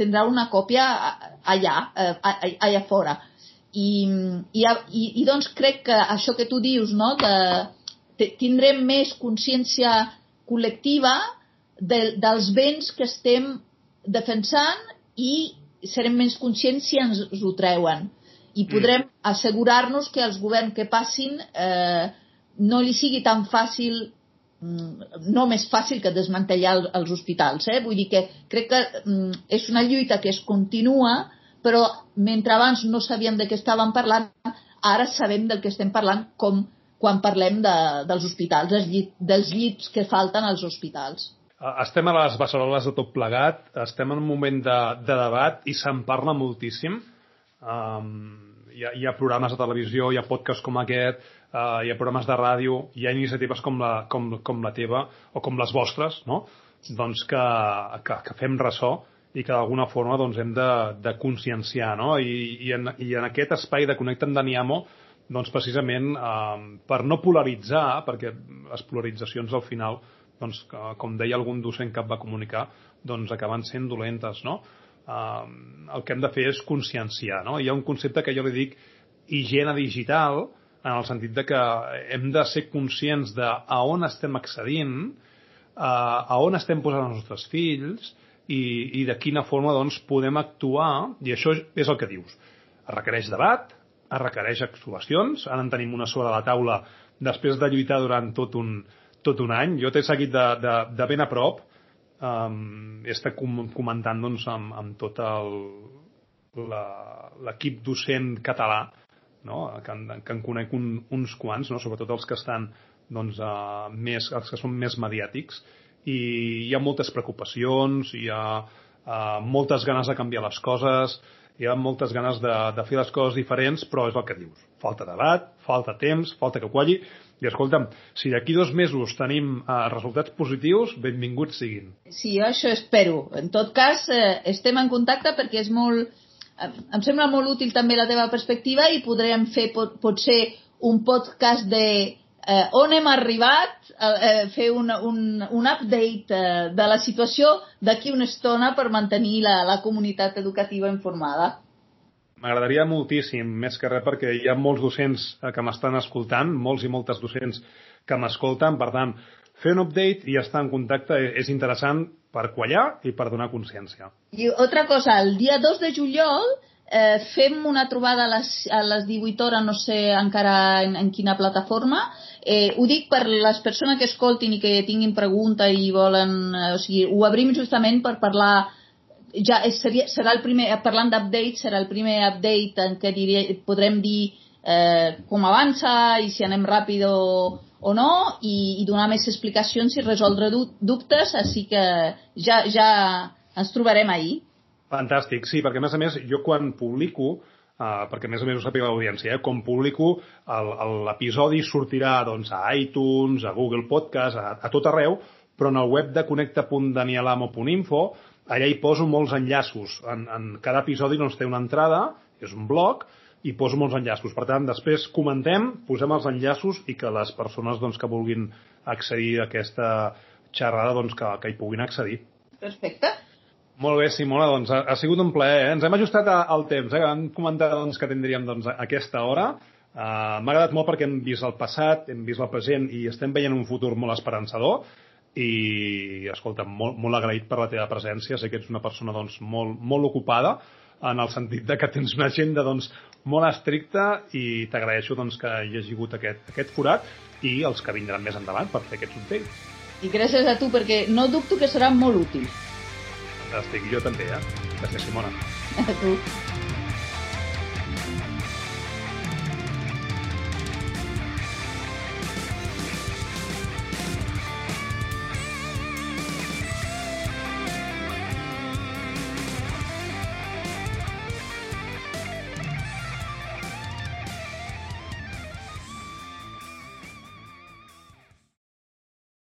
tindrà una còpia allà, eh, allà fora. I, i, i, I doncs crec que això que tu dius, no?, de, tindrem més consciència col·lectiva de, dels béns que estem defensant i serem més conscients si ens ho treuen. I mm. podrem mm. assegurar-nos que els governs que passin eh, no li sigui tan fàcil Mm, no més fàcil que desmantellar els hospitals. Eh? Vull dir que crec que mm, és una lluita que es continua, però mentre abans no sabíem de què estàvem parlant, ara sabem del que estem parlant com quan parlem de, dels hospitals, dels, llit, dels llits que falten als hospitals. Estem a les beceroles de tot plegat, estem en un moment de, de debat i se'n parla moltíssim. Um, hi, ha, hi ha programes de televisió, hi ha podcasts com aquest, uh, hi ha programes de ràdio, hi ha iniciatives com la, com, com la teva o com les vostres, no? doncs que, que, que fem ressò i que d'alguna forma doncs, hem de, de conscienciar. No? I, i, en, I en aquest espai de Connecta amb Daniamo, doncs precisament eh, per no polaritzar, perquè les polaritzacions al final, doncs, com deia algun docent que va comunicar, doncs acaben sent dolentes. No? Eh, el que hem de fer és conscienciar. No? Hi ha un concepte que jo li dic higiene digital, en el sentit de que hem de ser conscients de a on estem accedint, a, a on estem posant els nostres fills i, i de quina forma doncs, podem actuar, i això és el que dius. Es requereix debat, es requereix actuacions, ara en tenim una sobre la taula després de lluitar durant tot un, tot un any. Jo t'he seguit de, de, de ben a prop, um, he estat com, comentant doncs, amb, amb tot l'equip docent català no? que, en, que en conec un, uns quants, no? sobretot els que estan doncs, uh, més, els que són més mediàtics, i hi ha moltes preocupacions, hi ha uh, moltes ganes de canviar les coses, hi ha moltes ganes de, de fer les coses diferents, però és el que dius. Falta debat, falta temps, falta que qualli, i escolta'm, si d'aquí dos mesos tenim uh, resultats positius, benvinguts siguin. Sí, jo això espero. En tot cas, eh, estem en contacte perquè és molt, em sembla molt útil també la teva perspectiva i podrem fer pot, potser un podcast de eh, on hem arribat, eh, fer un, un, un update eh, de la situació d'aquí una estona per mantenir la, la comunitat educativa informada. M'agradaria moltíssim, més que res perquè hi ha molts docents eh, que m'estan escoltant, molts i moltes docents que m'escolten, per tant, fer un update i estar en contacte és interessant per quallar i per donar consciència. I altra cosa, el dia 2 de juliol eh, fem una trobada a les, a les 18 hores, no sé encara en, en quina plataforma. Eh, ho dic per les persones que escoltin i que tinguin pregunta i volen... Eh, o sigui, ho obrim justament per parlar ja és, seria, serà el primer, parlant d'update, serà el primer update en què diria, podrem dir eh, com avança i si anem ràpid o, o no i, i donar més explicacions i resoldre dubtes, així que ja, ja ens trobarem ahir. Fantàstic, sí, perquè a més a més jo quan publico, uh, perquè a més a més ho sàpiga l'audiència, eh, com publico l'episodi sortirà doncs, a iTunes, a Google Podcast, a, a tot arreu, però en el web de connecta.danielamo.info allà hi poso molts enllaços. En, en cada episodi doncs, té una entrada, és un blog, i poso molts enllaços. Per tant, després comentem, posem els enllaços i que les persones doncs, que vulguin accedir a aquesta xerrada doncs, que, que hi puguin accedir. Perfecte. Molt bé, Simona, doncs ha, ha sigut un plaer. Eh? Ens hem ajustat a, al temps. Eh? Vam comentar doncs, que tindríem doncs, aquesta hora. Uh, M'ha agradat molt perquè hem vist el passat, hem vist el present i estem veient un futur molt esperançador i, escolta, molt, molt agraït per la teva presència. Sé que ets una persona doncs, molt, molt ocupada en el sentit de que tens una agenda doncs, molt estricta i t'agraeixo doncs, que hi hagi hagut aquest, aquest forat i els que vindran més endavant per fer aquests updates. I gràcies a tu, perquè no dubto que serà molt útil. Fantàstic, jo també, eh? Gràcies, Simona. A tu.